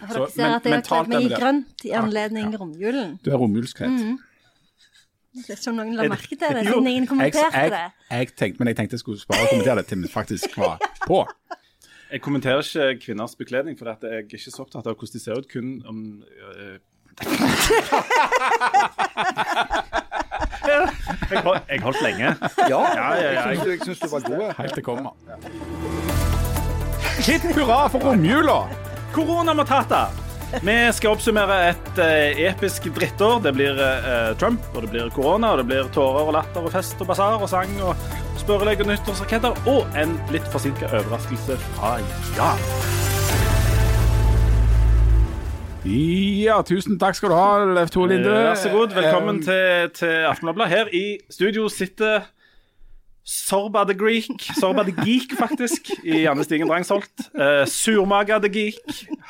For dere ser at jeg har kledd meg i grønt i anledning romjulen. Du er romjulskledd. Mm. Vet ikke om noen la Er merke til det, siden ingen kommenterte jeg, jeg, jeg tenkte, men jeg tenkte jeg skulle spare å kommentere det til vi faktisk var på. Jeg kommenterer ikke kvinners bekledning, for jeg er ikke så opptatt av hvordan de ser ut, kun om øh, jeg, hold, jeg holdt lenge. Ja, ja, ja, du, jeg syns du var god. Helt til kommer. Hipp hurra for romjula! Korona Matata. Vi skal oppsummere et eh, episk drittår. Det blir eh, Trump, og det blir korona, og det blir tårer og latter og fest og basar og sang og spørrelegg og nyttårsraketter, og en litt forsinka overraskelse fra ja. Ja, tusen takk skal du ha, Leif Tore Linde. Vær så god. Velkommen Eh, til, til Aftenbladet. Her i studio sitter Sorba the Greek, Sorba the Geek, faktisk, i Janne Stigen Drangsholt. Uh, Surmaga the Geek,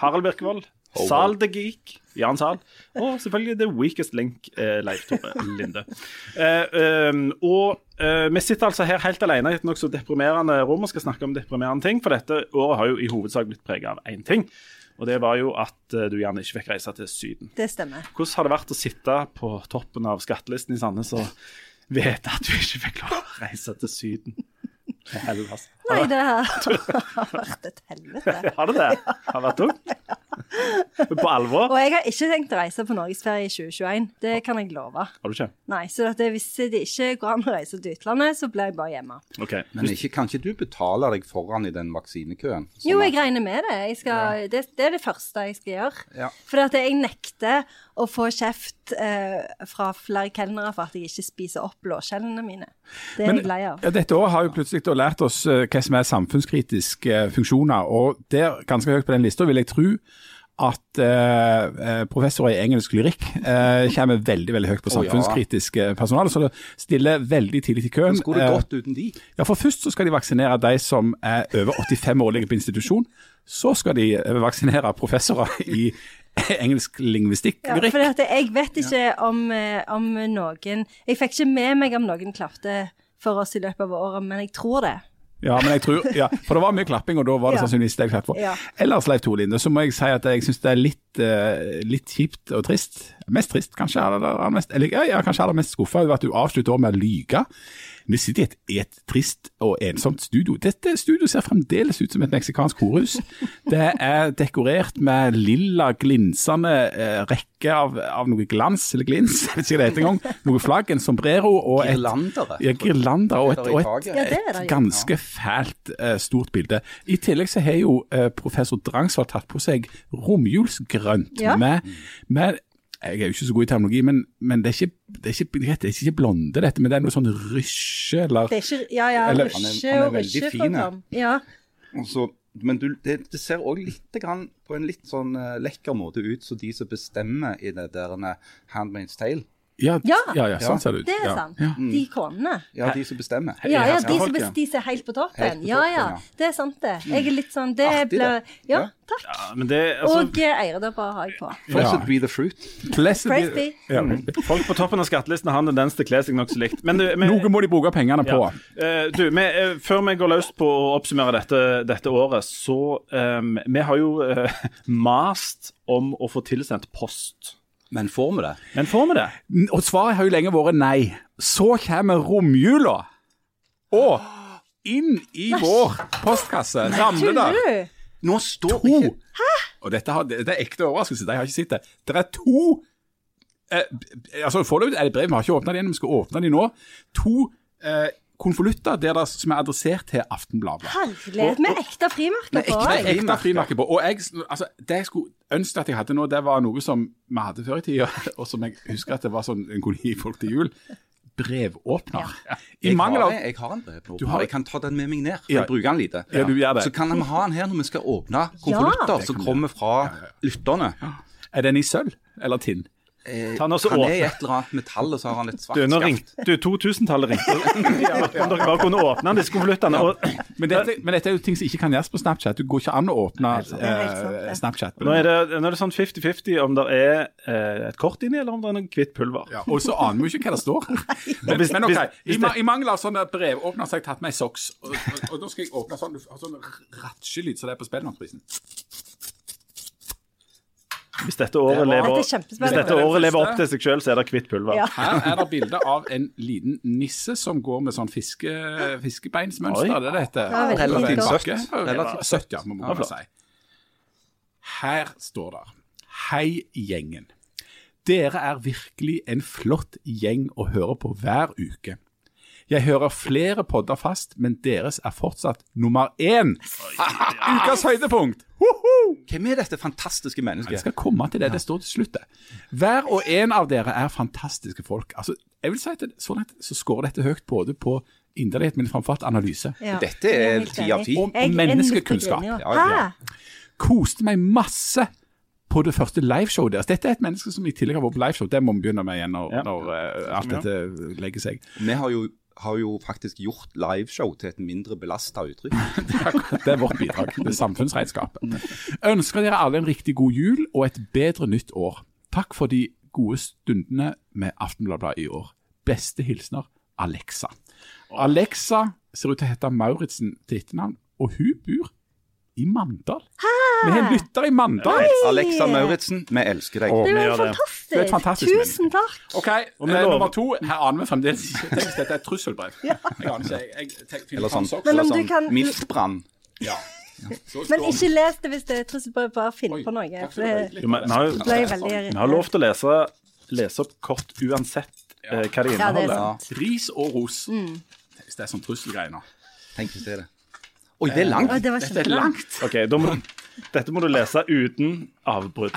Harald Birkevold. Sal the Geek, Jan Sal. Og selvfølgelig The Weakest Link, uh, Leif Tore Linde. Uh, um, og vi sitter altså her helt alene i et nokså deprimerende rom og skal snakke om deprimerende ting, for dette året har jo i hovedsak blitt preget av én ting. Og det var jo at du gjerne ikke fikk reise til Syden. Det stemmer. Hvordan har det vært å sitte på toppen av skattelisten i Sandnes og vite at du ikke fikk lov å reise til Syden? Hellas. Nei, det har har vært et helvete. Har det det? Har det vært tungt? På alvor? Og jeg har ikke tenkt å reise på norgesferie i 2021. Det kan jeg love. Har du ikke? Nei, så at hvis det ikke går an å reise til utlandet, så blir jeg bare hjemme. Okay. Men ikke, kan ikke du betale deg foran i den vaksinekøen? Sånn Jo, jeg regner med det. Jeg skal, det. Det er det første jeg skal gjøre. Ja. For at jeg nekter å få kjeft eh, fra flere kelnere for at jeg ikke spiser opp blåskjellene mine. Det er jeg lei av. Ja, dette året har jo plutselig lært oss eh, hva som er samfunnskritiske funksjoner. og Der, ganske høyt på den lista, vil jeg tro at eh, eh, professorer i engelsk lyrikk eh, kommer veldig veldig høyt på samfunnskritisk ja. personale. Så det stiller veldig tidlig til køen. Så skulle det godt gått uten de. Ja, for Først så skal de vaksinere de som er over 85 år og ligger på institusjon. Så skal de eh, vaksinere professorer i engelsk lingvistikk. Ja, for at jeg vet ikke om, eh, om noen Jeg fikk ikke med meg om noen klarte for oss i løpet av året, men jeg tror det. Ja, men jeg tror, ja, for det var mye klapping, og da var det Ja. sannsynligvis det jeg klappet for. Ja. Ellers, Leif Tore Linde, så må jeg si at jeg syns det er litt, uh, litt kjipt og trist. Mest trist, kanskje. Eller, mest, eller, ja, kanskje aller mest skuffa over at du avslutter med å lyge. Vi sitter i et, i et trist og ensomt studio. Dette studioet ser fremdeles ut som et meksikansk horhus. Det er dekorert med lilla, glinsende eh, rekke av, av noe glans, eller glins, jeg vet ikke hva det heter engang. Noe flagg, en sombrero og et Girlandere. ja, girlander og et, og et, et, Ja, det det jo. ganske fælt eh, stort bilde. I tillegg så har jo eh, professor Drangsvold tatt på seg romjulsgrønt Ja. med, med jeg er jo ikke så god i terminologi, men, men det, er ikke, det, er ikke, det er ikke blonde, dette, men det er noe sånn rysje, eller Det er ikke Ja, ja, Eller- er- rysje han er og veldig rysje fin, fra ja. Så- men du, det, det ser òg litt grann, på en litt sånn uh, lekker måte ut som de som bestemmer i det der Handmaid's Tale. Ja, Ja. ja, ja, sånn ser det ut. Det er ja. sant. Ja. De konene. Ja, de som bestemmer. Ja, ja, de som de ser er helt på toppen. Helt på ja, toppen, ja. ja. Det er sant, det. Jeg er litt sånn Det Artig, blir det. Ja, takk. Ja, men det, altså, Og eh, eierdobber har jeg på. Blessed be the fruit. Blessed be- be. Ja. folk på toppen av skattelisten har en tendens til å kle seg nokså likt. Men du, vi- Noe må de bruke pengene på. Ja. Eh, du, vi, eh, før vi går løs på å oppsummere dette, dette året, så um, Vi har jo uh, mast om å få tilsendt post. Men får vi det? Men får vi det? Og svaret har jo lenge vært nei. Så kommer romjula. Og inn i vår postkasse ramler Tuller det du? Nå står to ikke Og dette, har, det er ekte overraskelse, jeg har ikke sett det. Det er to eh, altså Foreløpig er det brev, vi har ikke åpna de ennå, vi skal åpne de nå. To eh, konvolutter som er adressert til Aftenbladet. Herlighet, med ekte frimerker på ekte òg. Ekte frimerker på. Og jeg, altså, det jeg skulle ønske at jeg hadde nå, det var noe som vi hadde før i tida, og som jeg husker at det var sånn en kunne gi folk til jul. Brevåpner. I jeg mangel har, av jeg har en brevåpner. Har- Jeg kan ta den med meg ned. Ja. jeg bruker den lite. Ja, du gjør det. Så kan vi ha den her når vi skal åpne konvolutter som kommer fra lytterne. Er den i sølv eller tinn? Eh, han, han er i et eller annet metall, og så har han et svart Du, skaft. du 2000-tallet ringte. Om dere bare kunne åpne disse konvoluttene. Ja. Men men dette er jo ting som ikke kan gjøres på Snapchat. Du går ikke an å åpne Det er sant, eh. Snapchat. nå er det, nå er det sånn 50-50 om det er eh, et kort inni, eller om det er noe hvitt pulver. Ja, og så aner vi jo ikke hva det står. Men, hvis- men ok, hvis- hvis I, i mangel av sånne brevåpner så har jeg tatt meg socks. Og, og, og da skal jeg åpne sånn, sånn ratsjelyd som det er på Spellemannsprisen. Hvis dette året Det lever, Dette hvis dette året lever opp til seg sjøl, så er det hvitt pulver. Ja. Her er det bilde av en liten nisse som går med sånn fiske, fiskebeinsmønster. Det er det. Ja, Relativt søtt. Relativt søtt, ja, må man Ja, si. Her står det Hei, gjengen. Dere er virkelig en flott gjeng å høre på hver uke. Jeg hører flere podder fast, men deres er fortsatt nummer én. Ukas høydepunkt! Hvem er dette fantastiske mennesket? Jeg skal komme til det. Det står til slutt. det. Hver og en av dere er fantastiske folk. Altså, jeg vil si at det, Så langt så scorer dette høyt både på inderlighet, men framfor alt analyse. Ja. Dette er ti av ti. Og menneskekunnskap. Ja, ja. Koste meg masse på det første liveshowet deres. Dette er et menneske som i tillegg har vært på liveshow. Det må vi begynne med igjen når, Ja. når uh, alt dette legger seg. Vi har jo, har jo faktisk gjort liveshow til et mindre belasta uttrykk. Det er vårt bidrag. Det er samfunnsregnskapet. Ønsker dere alle en riktig god jul og et bedre nytt år. Takk for de gode stundene med Aftenbladet i år. Beste hilsener Alexa. Alexa ser ut til å hete Mauritzen til etternavn, og hun bor i Mandal. Vi har en lytter i Mandal. Alexa Mauritzen, vi elsker deg. Det Vi er jo det. fantastisk. Tusen takk. OK, Og eh, nummer to. Her aner vi fremdeles ikke. Tenk hvis dette er et trusselbrev. Jeg aner ikke. Jeg, jeg, tenk- Eller sånn. Men eller sånn kan- miltbrann. Ja. Så Men ikke les det hvis det er trusselbrev, bare finn Oi, på noe. det vi har lov til å lese, lese opp kort uansett eh, hva det Ja, det er inneholder. sant. Ris og ros. Hvis det er sånn trusselgreier nå. Tenk hvis det er det. Oi, det er langt. Oi, det var Dette er langt. Ok, da må, Dette må du lese uten avbrudd.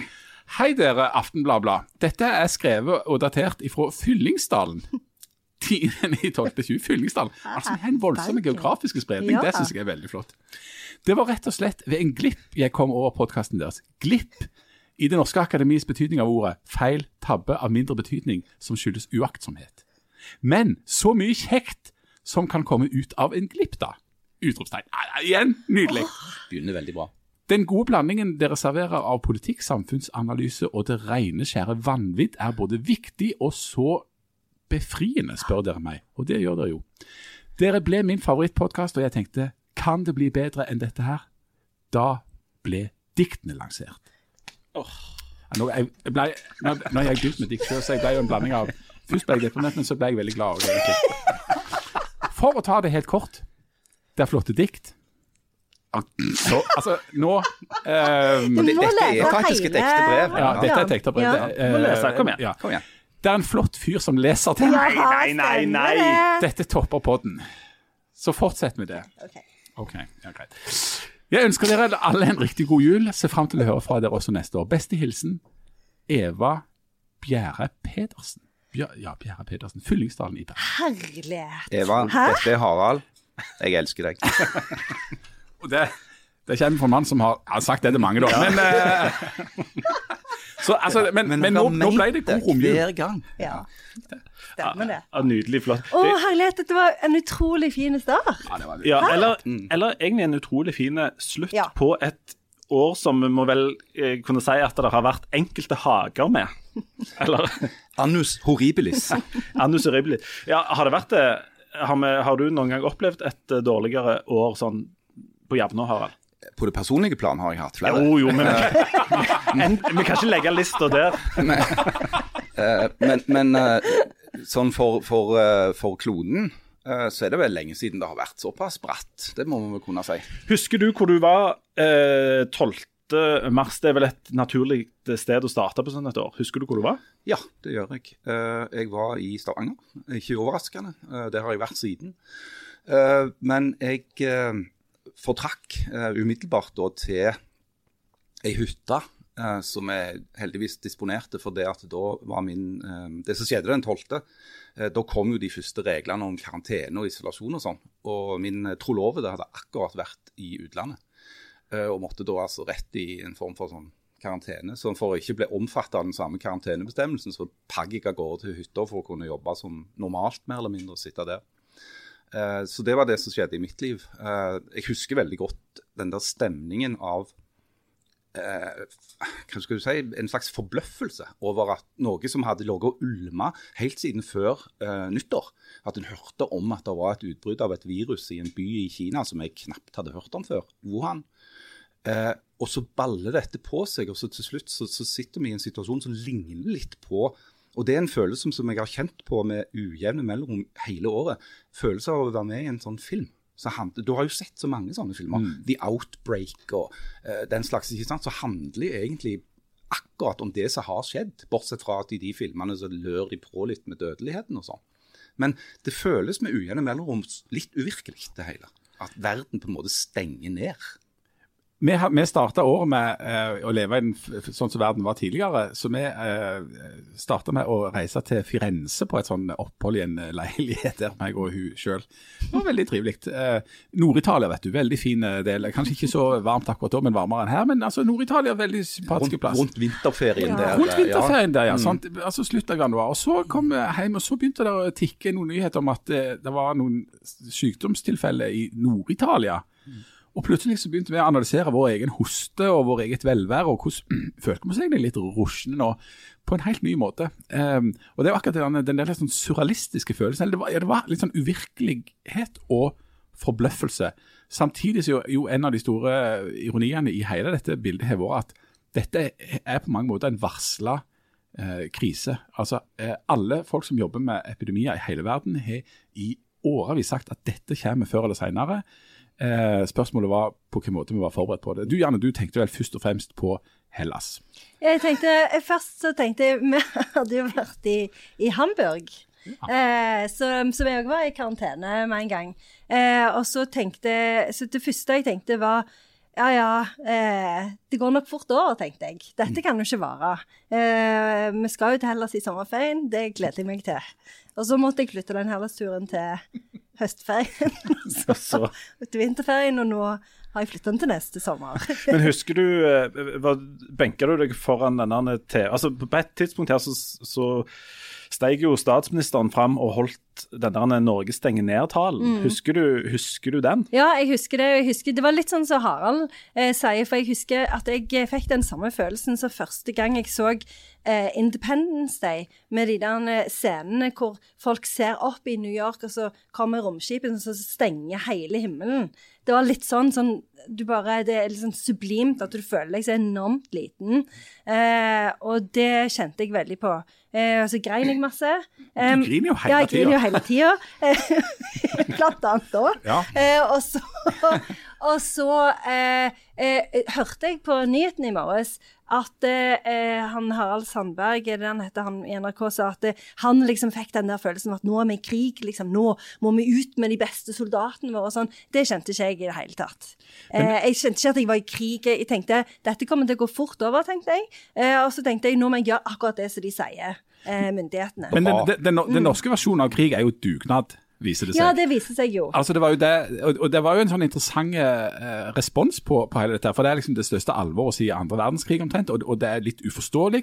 Hei dere, Aftenbladblad. Dette er skrevet og datert ifra Fyllingsdalen. 10.12.20. Fyllingsdalen. Altså, en voldsom geografisk spredning. Det syns jeg er veldig flott. Det var rett og slett ved en glipp jeg kom over podkasten deres. Glipp i Det norske akademis betydning av ordet. Feil, tabbe av mindre betydning som skyldes uaktsomhet. Men så mye kjekt som kan komme ut av en glipp, da. Utropstegn. Igjen, nydelig. Begynner veldig bra. Den gode blandingen dere serverer av politikk, samfunnsanalyse og det rene, skjære vanvidd er både viktig og så befriende, spør dere meg. Og det gjør dere jo. Dere ble min favorittpodkast, og jeg tenkte kan det bli bedre enn dette her? Da ble diktene lansert. Oh. Nå, jeg, ble, nå, nå har jeg begynt med dikt før, så jeg ble jo en blanding av Først ble jeg deprimert, men så ble jeg veldig glad. For å ta det helt kort. Det er flotte dikt. Så, altså, nå um, Du må Dette er faktisk et ekte brev. Ja, dette er et ekte brev. Ja. Det uh, Må lese, kom igjen. Ja. Kom igjen. Det er en flott fyr som leser til Nei, nei, nei, nei. Dette topper podden. Så fortsett med det. Ok. okay. ja, greit. Jeg ønsker dere alle en riktig god jul. Ser fram til å høre fra dere også neste år. Beste hilsen Eva Bjerre Pedersen. Bjer, ja, Bjerre Pedersen. Fyllingsdalen i Bergen. Herlighet. Eva, Hæ? dette er Harald. Jeg elsker deg. Og det, det kommer fra en mann som har, har sagt det til mange, da. Men, uh, så, altså, men, men, nå, nå ble det god romjul. Hver gang. Ja. Stemmer det. Ja, nydelig flott. Å, Det- herlighet, dette var en utrolig fin start. Ja, det var det. Ja, eller, eller egentlig en utrolig fin slutt Ja. på et år som vi må vel eh, kunne si at det har vært enkelte hager med. Eller Annus horribilis. Annus horribilis. Ja, har det vært det? Har, vi, har du noen gang opplevd et eh, dårligere år sånn på jevne, Harald? På det personlige plan har jeg hatt flere. Jo, jo, men Vi kan ikke legge lista der. Eh, men men eh, sånn for, for, for kloden så er det vel lenge siden det har vært såpass bratt. Det må vi kunne si. Husker du hvor du var eh, 12. mars? Det er vel et naturlig sted å starte på sånn et år. Husker du hvor du var? Ja, det gjør jeg. Eh, jeg var i Stavanger. Ikke overraskende. Eh, det har jeg vært siden. Eh, men jeg eh, fortrakk eh, umiddelbart da til ei hytte eh, som jeg heldigvis disponerte for det at da var min eh, Det som skjedde den 12., eh, da kom jo de første reglene om karantene og isolasjon og sånn. Og min trolove hadde akkurat vært i utlandet. Eh, og måtte da altså rett i en form for sånn karantene. Så for å ikke bli omfattet av den samme karantenebestemmelsen, så pagg jeg av gårde til hytta for å kunne jobbe som normalt, mer eller mindre, og sitte der. Eh, Så det var det som skjedde i mitt liv. Eh, Jeg husker veldig godt den der stemningen av hva skal du si, en slags forbløffelse over at noe som hadde ligget og ulma helt siden før eh, nyttår. At en hørte om at det var et utbrudd av et virus i en by i Kina som jeg knapt hadde hørt om før, Wuhan. Eh, og så baller dette på seg, og så til slutt så, så sitter vi i en situasjon som ligner litt på og det er en følelse som jeg har kjent på med ujevne mellomrom hele året. Følelse av å være med i en sånn film. Så handler, du har jo sett så mange sånne filmer. Mm. The Outbreak og uh, den slags. ikke sant? Så handler egentlig akkurat om det som har skjedd. Bortsett fra at i de filmene så lør de på litt med dødeligheten og sånn. Men det føles med ujevne mellomrom litt uvirkelig, det hele. At verden på en måte stenger ned. Vi, vi starta året med eh, å leve i den, sånn som verden var tidligere. Så vi uh, starta med å reise til Firenze på et sånn opphold i en eh, leilighet der meg og hun sjøl. Det var veldig trivelig. Eh, Nord-Italia, vet du. Veldig fin eh, del. Kanskje ikke så varmt akkurat da, men varmere enn her. Men altså, Nord-Italia, veldig sympatisk plass. rundt vinterferien Ja. der. Rundt eh, vinterferien der, ja. Sant? Altså slutt av januar. Og så kom vi hjem, og så begynte det å tikke noen nyheter om at eh, det var noen sykdomstilfeller i Nord-Italia. Og plutselig så begynte vi å analysere vår egen hoste og vår eget velvære, og hvordan følte vi oss egentlig litt rusjende nå, på en helt ny måte. Um, og det var akkurat den, den der litt sånn surrealistiske følelsen, det var, ja, det var litt sånn uvirkelighet og forbløffelse. Samtidig så jo, jo en av de store ironiene i hele dette bildet har vært at dette er på mange måter en varsla eh, krise. Altså, eh, alle folk som jobber med epidemier i hele verden, har i årevis sagt at dette kommer før eller senere. Eh, spørsmålet var på hvilken måte vi var forberedt på det. Du Janne, du tenkte vel først og fremst på Hellas. Jeg tenkte, Først så tenkte jeg Vi hadde jo vært i, i Hamburg. Eh, så, så vi òg var i karantene med en gang. Eh, og så tenkte Så det første jeg tenkte, var ja ja, eh, det går nok fort over, tenkte jeg. Dette kan jo ikke vare. Eh, vi skal jo til Hellas i sommerferien, det gleder jeg meg til. Og så måtte jeg flytte den Hellas-turen til høstferien. og så til vinterferien, og nå har jeg flyttet den til neste sommer. Men husker du eh, var- Benka du deg foran denne TV Altså, På et tidspunkt her så, så steg jo statsministeren fram og holdt den der Norge stenger ned-talen. Husker, du- husker du den? Ja, jeg husker det. Jeg husker, det var litt sånn som Harald eh, sier, for jeg husker at jeg fikk den samme følelsen som første gang jeg så eh, Independence Day, med de der eh, scenene hvor folk ser opp i New York, og så kommer romskipet så stenger hele himmelen. Det var litt sånn, sånn du bare, Det er litt sånn sublimt at du føler deg så enormt liten. Eh, og det kjente jeg veldig på. Eh, og så grein jeg masse. Um, Du griner jo hele ja, jeg griner jo hele tida. Blant annet da. Ja. Eh, og så, og så eh, eh, hørte jeg på nyheten i morges at eh, han Harald Sandberg, er det han heter, han i NRK, sa at eh, han liksom fikk den der følelsen av at nå er vi i krig, liksom. Nå må vi ut med de beste soldatene våre og sånn. Det kjente ikke jeg i det hele tatt. Eh, jeg kjente ikke at jeg var i krig. Jeg tenkte dette kommer til å gå fort over, tenkte jeg. Eh, og så tenkte jeg nå må jeg gjøre akkurat det som de sier, eh, myndighetene. Men den, den, den, den norske versjonen av krig er jo dugnad, viser det seg. ja, det viser seg jo. Altså det var jo det, og det var jo en sånn interessant eh, respons på, på hele dette. For det er liksom det største alvoret siden andre verdenskrig omtrent, og, og det er litt uforståelig.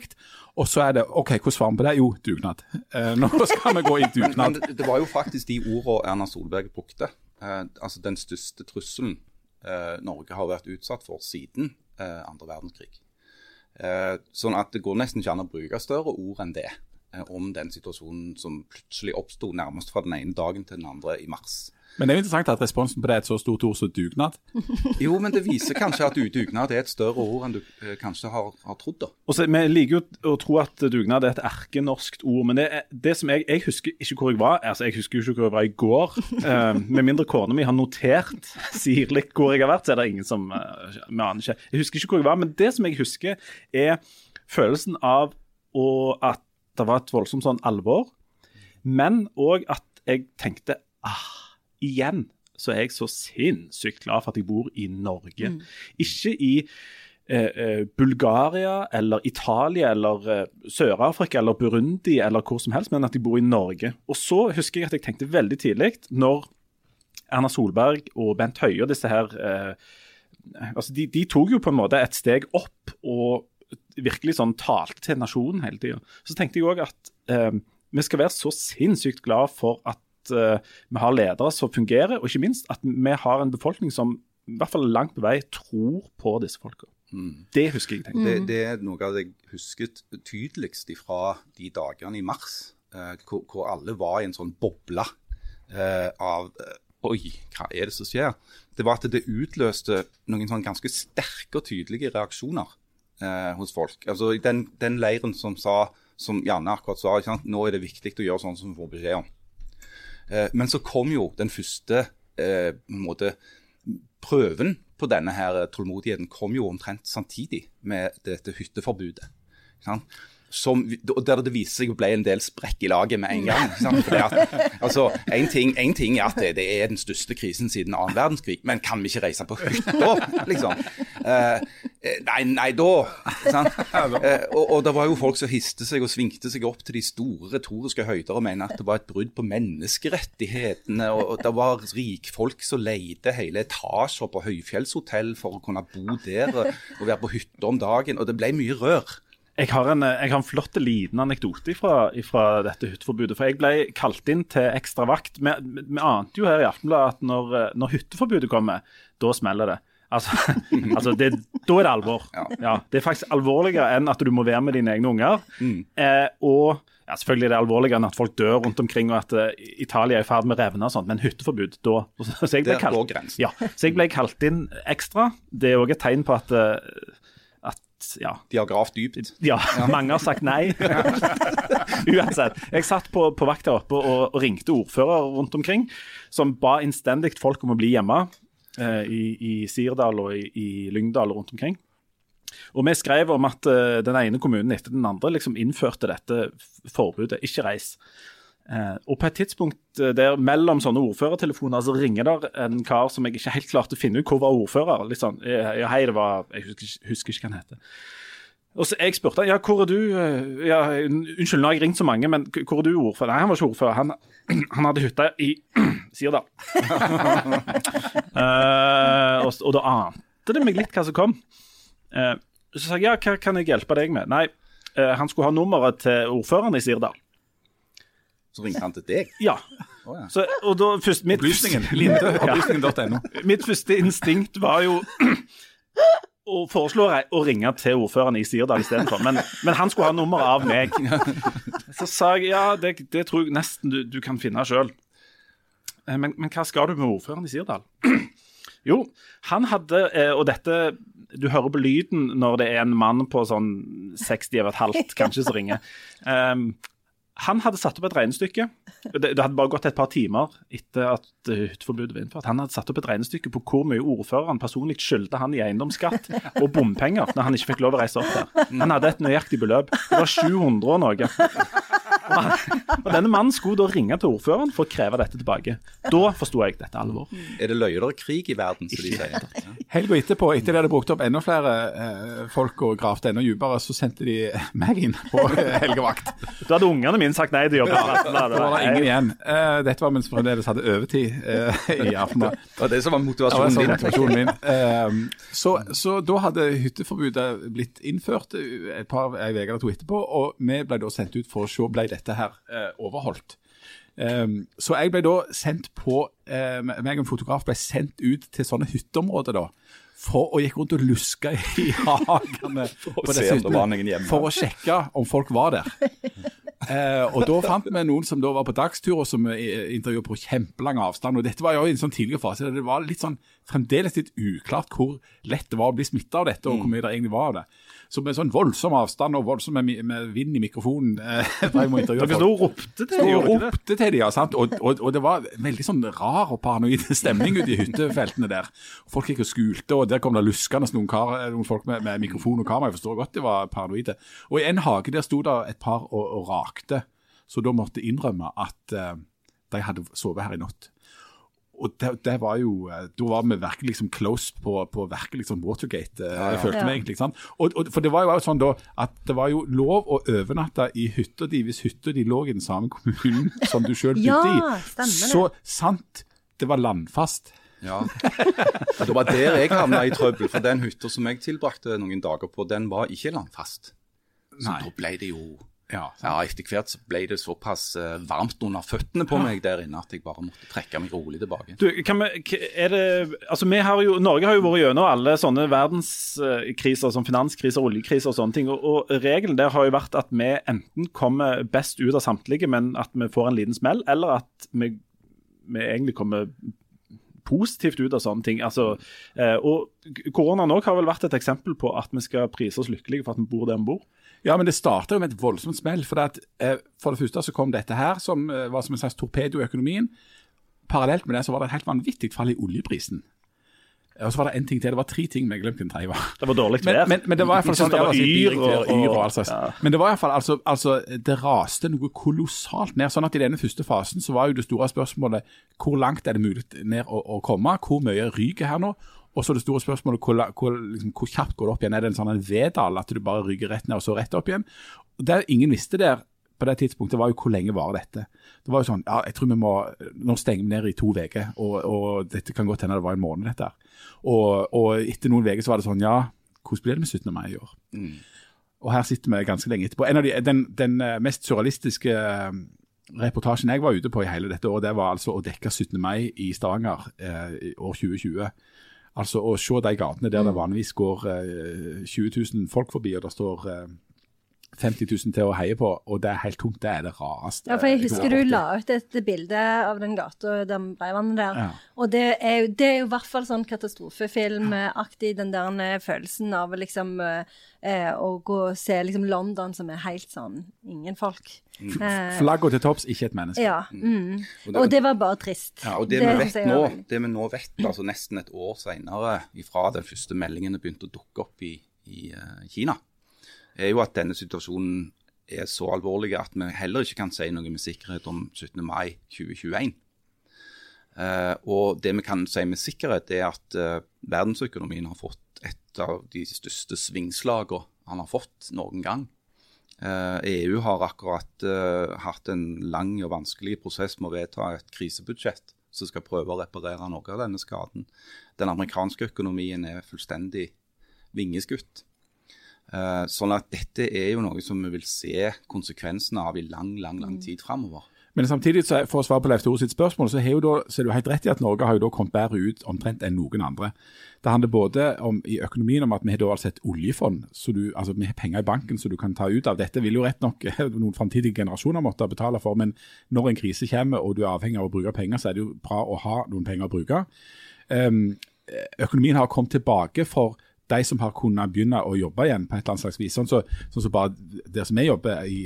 Og så er det OK, hvordan svarer vi på det? Jo, dugnad. Eh, nå skal vi gå i Men dugnad. det, det var jo faktisk de ordene Erna Solberg brukte. Eh, altså den største trusselen eh, Norge har vært utsatt for siden eh, andre verdenskrig. Eh, sånn at det går nesten ikke an å bruke større ord enn det om den situasjonen som plutselig oppsto nærmest fra den ene dagen til den andre i mars. Men det er jo interessant at responsen på det er et så stort ord som dugnad. Jo, men det viser kanskje at dugnad er et større ord enn du eh, kanskje har, har trodd. da. Også, Vi liker jo å tro at dugnad er et erkenorskt ord, men det, er, det som jeg, jeg husker ikke hvor jeg var. altså Jeg husker jo ikke hvor jeg var i går. Eh, med mindre kona mi har notert sirlig hvor jeg har vært, så er det ingen som eh, Vi aner ikke. Jeg husker ikke hvor jeg var, men det som jeg husker, er følelsen av å, at det var et voldsomt sånn alvor, men òg at jeg tenkte ah, igjen så er jeg så sinnssykt glad for at jeg bor i Norge. Ikke i eh, eh, Bulgaria eller Italia eller eh, Sør-Afrika eller Burundi eller hvor som helst, men at jeg bor i Norge. Og så husker jeg at jeg tenkte veldig tidlig, når Erna Solberg og Bent Høie og disse her eh, altså de, de tok jo på en måte et steg opp og virkelig sånn talte til nasjonen hele tida. Så tenkte jeg òg at eh, vi skal være så sinnssykt glad for at eh, vi har ledere som fungerer, og ikke minst at vi har en befolkning som i hvert fall langt på vei tror på disse folka. Det husker jeg. Det, det er noe av det jeg husket tydeligst fra de dagene i mars, eh, hvor, hvor alle var i en sånn boble eh, av eh, Oi, hva er det som skjer? Det var at det utløste noen sånn ganske sterke og tydelige reaksjoner eh, hos folk. Altså den, den leiren som sa, som Janne akkurat sa, ikke sant? nå er det viktig å gjøre sånn som vi får beskjed om. Eh, men så kom jo den første eh, måte, prøven på denne her tålmodigheten kom jo omtrent samtidig med dette hytteforbudet. ikke sant? Som, der det viste seg å bli en del sprekk i laget med en gang. at, altså, en ting, en ting er at det, det er den største krisen siden annen verdenskrig, men kan vi ikke reise på hytta, liksom? Eh, nei, nei, da? Eh, og, og det var jo folk som histe seg og svingte seg opp til de store retoriske høyder og mener at det var et brudd på menneskerettighetene. Og, og det var rikfolk som leide hele etasjer på høyfjellshotell for å kunne bo der og være på hytta om dagen. Og det ble mye rør. Jeg har en, jeg har en flott liten anekdote fra, dette hytteforbudet. For jeg ble kalt inn til ekstra vakt. Vi, vi ante jo her i Aftenbladet at når, når hytteforbudet kommer, da smeller det. Altså, altså det, Da er det alvor. Ja. Ja, det er faktisk alvorligere enn at du må være med dine egne unger. Mm. Eh, og ja, selvfølgelig er det alvorligere enn at folk dør rundt omkring og at uh, Italia er i ferd med å revne og sånt, men hytteforbud, da så jeg ble kalt, ja, så jeg ble kalt inn ekstra. Det er òg et tegn på at uh, ja. De har gravd dypt? Ja, mange har sagt nei. Uansett. Jeg satt på, på vakt her oppe og, og, ringte ordfører rundt omkring, som ba innstendig folk om å bli hjemme eh, i, i, Sirdal og i, i Lyngdal og rundt omkring. Og vi skrev om at uh, den ene kommunen etter den andre liksom innførte dette forbudet, ikke reis. Eh, og på et tidspunkt eh, der mellom sånne ordførertelefoner så ringer der en kar som jeg ikke helt klarte å finne ut hvor var ordfører. Litt sånn, ja, hei, det var, Jeg husker, husker ikke hva han heter. Og så Jeg spurte ja, hvor er du eh, ja, Unnskyld, nå har jeg ringt så mange, men hvor er du ordfører? Nei, han var ikke ordfører. Han, han hadde hytta i Sirdal. uh, og, og, da ante det meg litt hva som kom. Uh, så sa jeg ja, hva kan jeg hjelpe deg med? Nei, han skulle ha nummeret til ordføreren i Sirdal. Så ringte han til deg? Ja. Oh, ja. Så, og da, først, mitt, Opplysningen. Linde, opplysningen.no. Mitt første instinkt var jo å foreslå å ringe til ordføreren i Sirdal istedenfor. Men, men han skulle ha nummer av meg. Så sa jeg ja, det, det tror jeg nesten du, du kan finne sjøl. Eh, men, men, hva skal du med ordføreren i Sirdal? Jo, han hadde eh, Og dette Du hører på lyden når det er en mann på sånn 60 over et halvt kanskje som ringer. Um, han hadde satt opp et regnestykke. Det, det, hadde bare gått et par timer etter at hytteforbudet var innført. Han hadde satt opp et regnestykke på hvor mye ordføreren personlig skyldte han i eiendomsskatt og bompenger når han ikke fikk lov å reise opp der. Han hadde et nøyaktig beløp. Det var 700 og noe. Og denne mannen skulle da ringe til ordføreren for å kreve dette tilbake. Da forsto jeg dette alvor. Er det løgnerkrig i verden, som de sier? Helga etterpå, etter de hadde brukt opp enda flere eh, folk og gravd enda dypere, så sendte de meg inn på eh, helgevakt. Da hadde ungene mine sagt nei til jobb. Ja, da var det ingen igjen. Uh, dette var mens vi fremdeles hadde overtid uh, i aften. Det var det som var motivasjonen din. Motivasjonen min. Uh, så, så, da hadde hytteforbudet blitt innført et par ei uke eller to etterpå, og vi ble da sendt ut for å se ble dette her overholdt. Um, så jeg ble da sendt på uh, meg og en fotograf ble sendt ut til sånne hytteområder da, for å gikk rundt og luska i hagene for, å for å sjekke om folk var der. Uh, og da fant vi noen som da var på dagstur og som intervjuet på kjempelang avstand. og Dette var jo i en sånn tidligere fase. Det var litt sånn, fremdeles litt uklart hvor lett det var å bli smitta av dette, og hvor mye det egentlig var av det. Så med sånn voldsom avstand og voldsom med, med vind i mikrofonen eh, Dere sto og ropte til dem? ropte til dem, ja. sant? Og, og, og, det var veldig sånn rar og paranoid stemning ute i hyttefeltene der. Folk gikk og skulte, og der kom det luskende noen, kar, noen folk med, med, mikrofon og kamera. Jeg forstår godt de var paranoide. Og i en hage der sto det et par og, og rakte, så da måtte innrømme at uh, de hadde sovet her i natt og det, det, var jo eh, Da var vi virkelig liksom close på, på virkelig liksom Watergate, eh, ja, ja. følte vi egentlig. sant? Og, og, for det var jo sånn da at det var jo lov å overnatte i hytta di hvis hytta di lå i den samme kommunen som du sjøl bodde i. Ja, Så sant, det var landfast. Ja. Og det var der jeg havna i trøbbel, for den hytta som jeg tilbrakte noen dager på, den var ikke landfast. Så Nei. da ble det jo ja, ja, Etter hvert så ble det såpass uh, varmt under føttene på meg der inne at jeg bare måtte trekke meg rolig tilbake. Du, vi, er det, altså vi har jo, Norge har jo vært gjennom alle sånne verdenskriser som finanskriser, oljekriser og sånne ting. Og, og, Regelen der har jo vært at vi enten kommer best ut av samtlige, men at vi får en liten smell, eller at vi, vi egentlig kommer positivt ut av sånne ting. Altså, eh, og Koronaen òg har vel vært et eksempel på at vi skal prise oss lykkelige for at vi bor der vi bor. Ja, men det starta jo med et voldsomt smell. For, det at, eh, for det første så kom dette her, som eh, var som en slags torpedo i økonomien. Parallelt med det så var det et helt vanvittig fall i oljeprisen. Og så var det en ting til. Det var tre ting, men jeg glemte den tredje. var. Det var dårlig Men, vær. men, men det var i hvert fall sånn det var yr og- yr og alt slags. ja. Men det var iallfall altså, altså, det raste noe kolossalt ned. sånn at I denne første fasen så var jo det store spørsmålet hvor langt er det mulig ned å, å komme? Hvor mye ryker her nå? Og så det store spørsmålet hvor, hvor, liksom, hvor kjapt går det opp igjen? Er det en sånn en vedal at du bare rygger rett ned og så rett opp igjen? Og Det ingen visste der på det tidspunktet, var jo hvor lenge varer dette. Det var jo sånn, ja, jeg tror vi må, Nå stenger vi ned i to uker, og, og dette kan godt hende det var en måned, dette. her. Og, og etter noen uker så var det sånn, ja, hvordan blir det med 17. mai i år? Og her sitter vi ganske lenge etterpå. En av de, den, den eh, mest surrealistiske eh, reportasjen jeg var ute på i hele dette året, det var altså å dekke 17. mai i Stavanger eh, år 2020. Altså å se de gatene der det vanligvis går eh, 20 000 folk forbi, og det står eh, 50 000 til å heie på, og det er helt tomt. Det er det rareste. Ja, for jeg husker du la ut et bilde av den gata, den breivannet der. Ja. Og det er, jo, det er jo i hvert fall sånn katastrofefilmaktig, den der eh, følelsen av liksom eh, å gå og se liksom London som er helt sånn ingen folk. Eh, Flagget til topps, ikke et menneske. ja. Mm. Og det- Og det var bare trist. Ja, og det, Det vi vet nå, det vi nå vet, altså nesten et år senere ifra den første meldingen begynte å dukke opp i, i uh, Kina, er jo at denne situasjonen er så alvorlig at vi heller ikke kan si noe med sikkerhet om 17. mai 2021. Uh, og det vi kan si med sikkerhet, er at uh, verdensøkonomien har fått et av de største svingslagene han har fått noen gang. Uh, EU har akkurat eh, hatt en lang og vanskelig prosess med å vedta et krisebudsjett som skal prøve å reparere noe av denne skaden. Den amerikanske økonomien er fullstendig vingeskutt. Eh, sånn at dette er jo noe som vi vil se konsekvensene av i lang, lang, lang tid framover. Men samtidig, så, for å svare på Leif Tore sitt spørsmål, så, jo da, så er du helt rett i at Norge har jo da kommet bedre ut omtrent enn noen andre. Det handler både om i økonomien om at vi har da altså et oljefond, så du, altså vi har penger i banken som du kan ta ut av. Dette vil jo rett nok noen framtidige generasjoner måtte betale for, men når en krise kommer og du er avhengig av å bruke penger, så er det jo bra å ha noen penger å bruke. Um, økonomien har kommet tilbake for de som har kunnet begynne å jobbe igjen på et eller annet slags vis. Sånn så, sånn så bare Der som jeg jobber i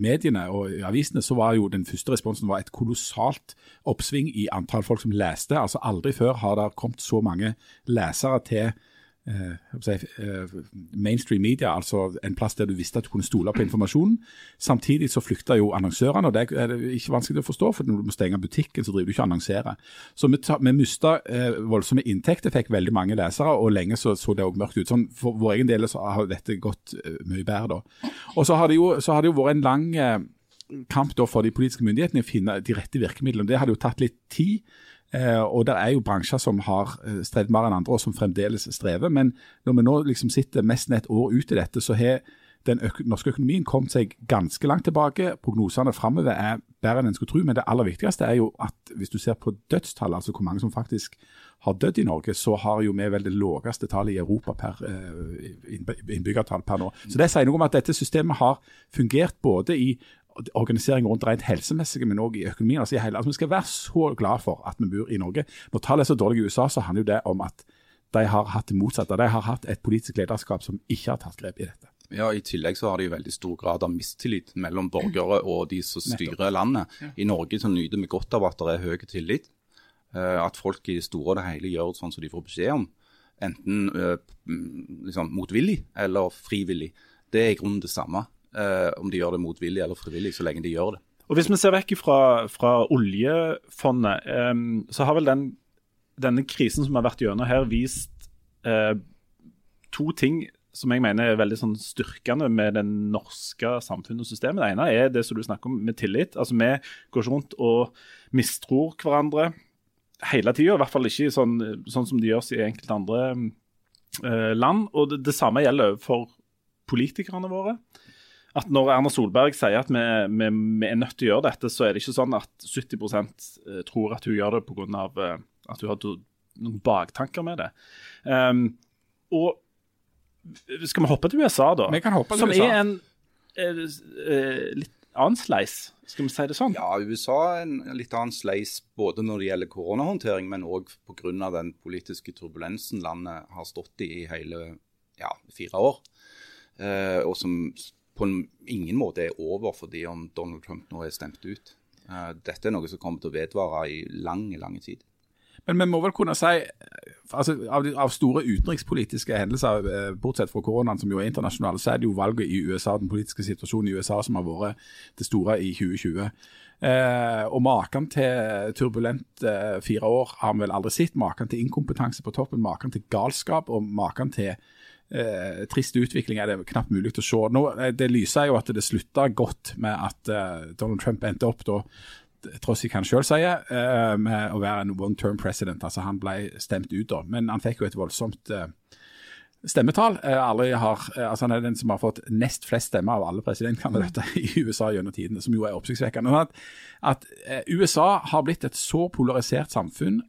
mediene og i avisene, så var jo den første responsen var et kolossalt oppsving i antall folk som leste. Altså Aldri før har det kommet så mange lesere til eh, eh, mainstream media, altså en plass der du visste at du kunne stole på informasjonen. Samtidig så flykta jo annonsørene, og det er ikke vanskelig å forstå, for når du må stenge butikken, så driver du ikke og annonserer. Så vi, ta- vi mista eh, voldsomme inntekter, fikk veldig mange lesere, og lenge så, så det òg mørkt ut. Sånn, for vår egen del så har dette gått eh, mye bedre, da. Og så har det jo, har det jo vært en lang eh, kamp da for de politiske myndighetene å finne de rette virkemidlene. Det hadde jo tatt litt tid. Eh, og det er jo bransjer som har eh, strevd mer enn andre, og som fremdeles strever. Men når vi nå liksom sitter nesten et år ut i dette, så har den øk norske økonomien kommet seg ganske langt tilbake. Prognosene framover er bedre enn en skulle tro. Men det aller viktigste er jo at hvis du ser på dødstall, altså hvor mange som faktisk har dødd i Norge, så har jo vi vel det laveste tallet i Europa per eh, innbyggertall per nå. Så det sier noe om at dette systemet har fungert både i organisering rundt rent helsemessige, men òg i økonomien. Altså i hele, altså vi skal være så glad for at vi bor i Norge. Når tallet er så dårlige i USA, så handler jo det om at de har hatt det motsatte. De har hatt et politisk lederskap som ikke har tatt grep i dette. Ja, I tillegg så har de veldig stor grad av mistillit mellom borgere og de som styrer landet. I Norge så nyter vi godt av at det er høy tillit. eh, At folk i det store og det hele gjør sånn som de får beskjed om. Enten eh, liksom motvillig eller frivillig. Det er i grunnen det samme. Eh, Om de gjør det motvillig eller frivillig, så lenge de gjør det. Og Hvis vi ser vekk fra, fra oljefondet, eh, så har vel den, denne krisen som har vært gjennom her, vist eh, to ting som jeg mener er veldig sånn styrkende med det norske samfunnet og systemet. Det ene er det som du snakker om med tillit. Altså Vi går ikke rundt og mistror hverandre hele tida. I hvert fall ikke sånn, sånn som det gjøres i enkelte andre eh, land. Og det, det samme gjelder for politikerne våre at når Erna Solberg sier at vi, vi, vi er nødt til å gjøre dette, så er det ikke sånn at 70% tror at hun gjør det pga. at hun har noen baktanker med det. Um, og skal vi hoppe til USA, da? Vi kan hoppe til Som USA. er en eh, eh, litt annen sleis, skal vi si det sånn? Ja, USA er en litt annen sleis både når det gjelder koronahåndtering, men òg pga. den politiske turbulensen landet har stått i i hele ja, fire år. Eh, og som på ingen måte er over fordi om Donald Trump nå er stemt ut. Eh, dette er noe som kommer til å vedvare i lang, lang tid. Men vi må vel kunne si altså, av, av store utenrikspolitiske hendelser, eh, bortsett fra koronaen, som jo er internasjonale, så er det jo valget i USA, den politiske situasjonen i USA, som har vært det store i 2020. Eh, og maken til turbulent eh, fire år har vi vel aldri sett. Maken til inkompetanse på toppen, maken til galskap og maken til eh, trist utvikling er det knapt mulig å se. Nå, eh, det lyser jo at det slutta godt med at eh, Donald Trump endte opp da tross ikke han selv sier, eh, med å være en one term president. Altså Han ble stemt ut da, men han fikk jo et voldsomt eh, stemmetall. Eh, har, altså Han er den som har fått nest flest stemmer av alle presidentkandidater i USA gjennom tidene, som jo er oppsiktsvekkende. At, at USA har blitt et så polarisert samfunn.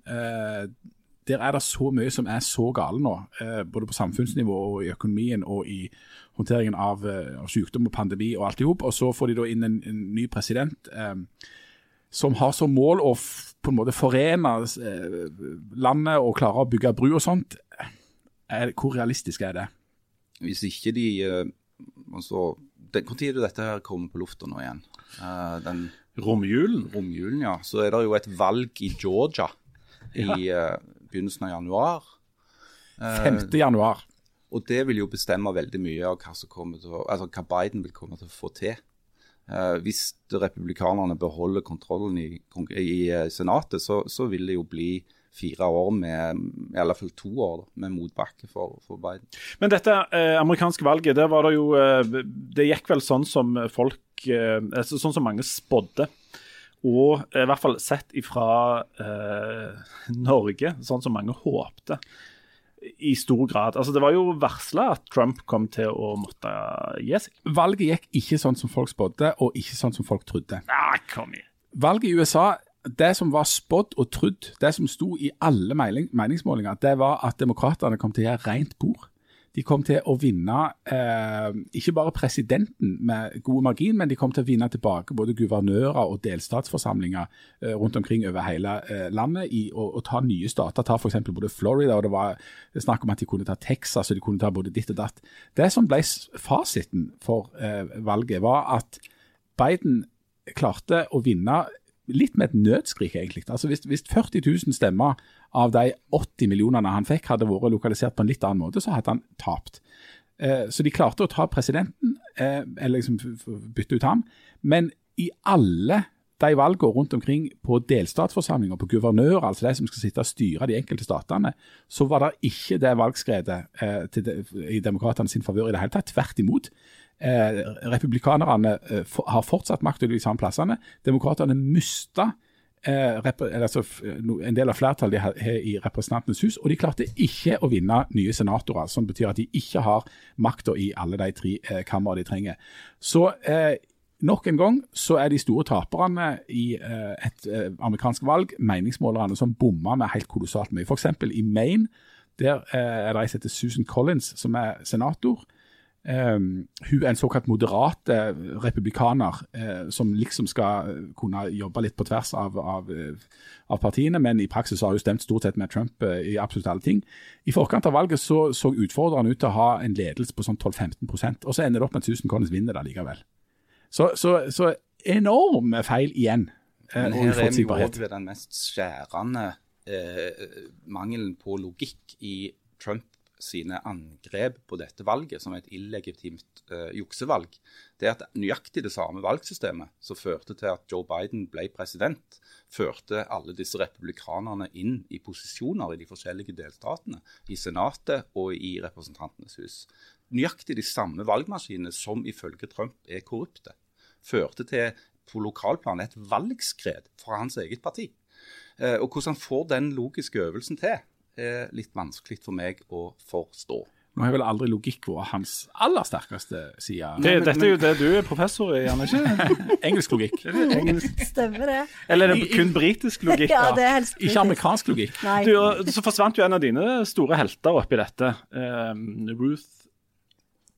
Der er det så mye som er så gale nå, eh, både på samfunnsnivå og i økonomien og i håndteringen av, eh, av sykdom og pandemi og alt i hop. Og så får de da inn en, en ny president. Eh, som har som mål å f på en måte forene eh, landet og klare å bygge bru og sånt. Er, hvor realistisk er det? Hvis ikke de eh, altså, det- Når er det dette her kommer på lufta nå igjen? Eh, den Romjulen. romjulen, ja. Så er det jo et valg i Georgia i eh, begynnelsen av januar. Eh, 5. januar. Og det vil jo bestemme veldig mye av hva, å, altså hva Biden vil komme til å få til. Eh, hvis republikanerne beholder kontrollen i, i eh, Senatet, så, så vil det jo bli fire år med i alle fall to år da, med motbakke for, for Biden. Men dette eh, amerikanske valget, det jo eh, Det gikk vel sånn som folk eh, altså Sånn som mange spådde. Og eh, i hvert fall sett ifra eh, Norge, sånn som mange håpte. I stor grad. Altså Det var jo varsla at Trump kom til å måtte gi seg. Valget gikk ikke sånn som folk spådde, og ikke sånn som folk trodde. Ah, kom igjen. Valget i USA, det som var spådd og trodd, det som sto i alle mening, meningsmålinger, det var at demokratene kom til å gjøre rent bord. De kom til å vinne eh, ikke bare presidenten med god margin, men de kom til å vinne tilbake både guvernører og delstatsforsamlinger eh, rundt omkring over hele eh, landet i å, å ta nye stater. Ta f.eks. både Florida, og det var snakk om at de kunne ta Texas, og de kunne ta både ditt og datt. Det som ble fasiten for eh, valget, var at Biden klarte å vinne litt med et nødskrik, egentlig. Altså hvis, hvis 40 000 stemmer av de 80 millionene han fikk, hadde vært lokalisert på en litt annen måte, så hadde han tapt. Eh, så de klarte å ta presidenten, eh, eller liksom bytte ut ham. Men i alle de valgene rundt omkring på delstatsforsamlinger, på guvernører, altså de som skal sitte og styre de enkelte statene, så var det ikke det valgskredet eh, de, i demokratene sin favør i det hele tatt. Tvert imot. Eh, republikanerne har fortsatt makt over de samme plassene. Demokratene mista altså, en del av flertallet de har i Representantenes hus, og de klarte ikke å vinne nye senatorer. Som betyr at de ikke har makta i alle de tre eh, kammer de trenger. Så eh, nok en gang så er de store taperne i eh, et eh, amerikansk valg meningsmålerne som bomma med helt kolossalt mye. F.eks. i Maine. Der eh, er det ei som heter Susan Collins, som er senator. Um, hun er en såkalt moderat eh, republikaner uh, som liksom skal kunne jobbe litt på tvers av, av, av partiene, men i praksis har hun stemt stort sett med Trump uh, i absolutt alle ting. I forkant av valget så, så utfordreren ut til å ha en ledelse på sånn 12-15 og så ender det opp med at Susan Collins vinner det likevel. Så, så, så enorme feil igjen. Uh, Men her er vi også ved den mest skjærende mangelen på logikk i Trump sine angrep på dette valget som et illegitimt uh, juksevalg. Det er at nøyaktig det samme valgsystemet som førte til at Joe Biden ble president, førte alle disse republikanerne inn i posisjoner i de forskjellige delstatene, i Senatet og i Representantenes hus. Nøyaktig de samme valgmaskinene som ifølge Trump er korrupte, førte til på lokalplan et valgskred fra hans eget parti. Eh, og hvordan får den logiske øvelsen til, er litt vanskelig for meg å forstå. Nå har vel aldri logikk vært hans aller sterkeste side. Det, dette er jo det du er professor i, Janne, ikke? Engelsk logikk. Engelsk. Stemmer det? Eller er det kun britisk logikk? Ja, det er helst Ikke amerikansk logikk. Nei. Du, så forsvant jo en av dine store helter oppi dette. Um, Ruth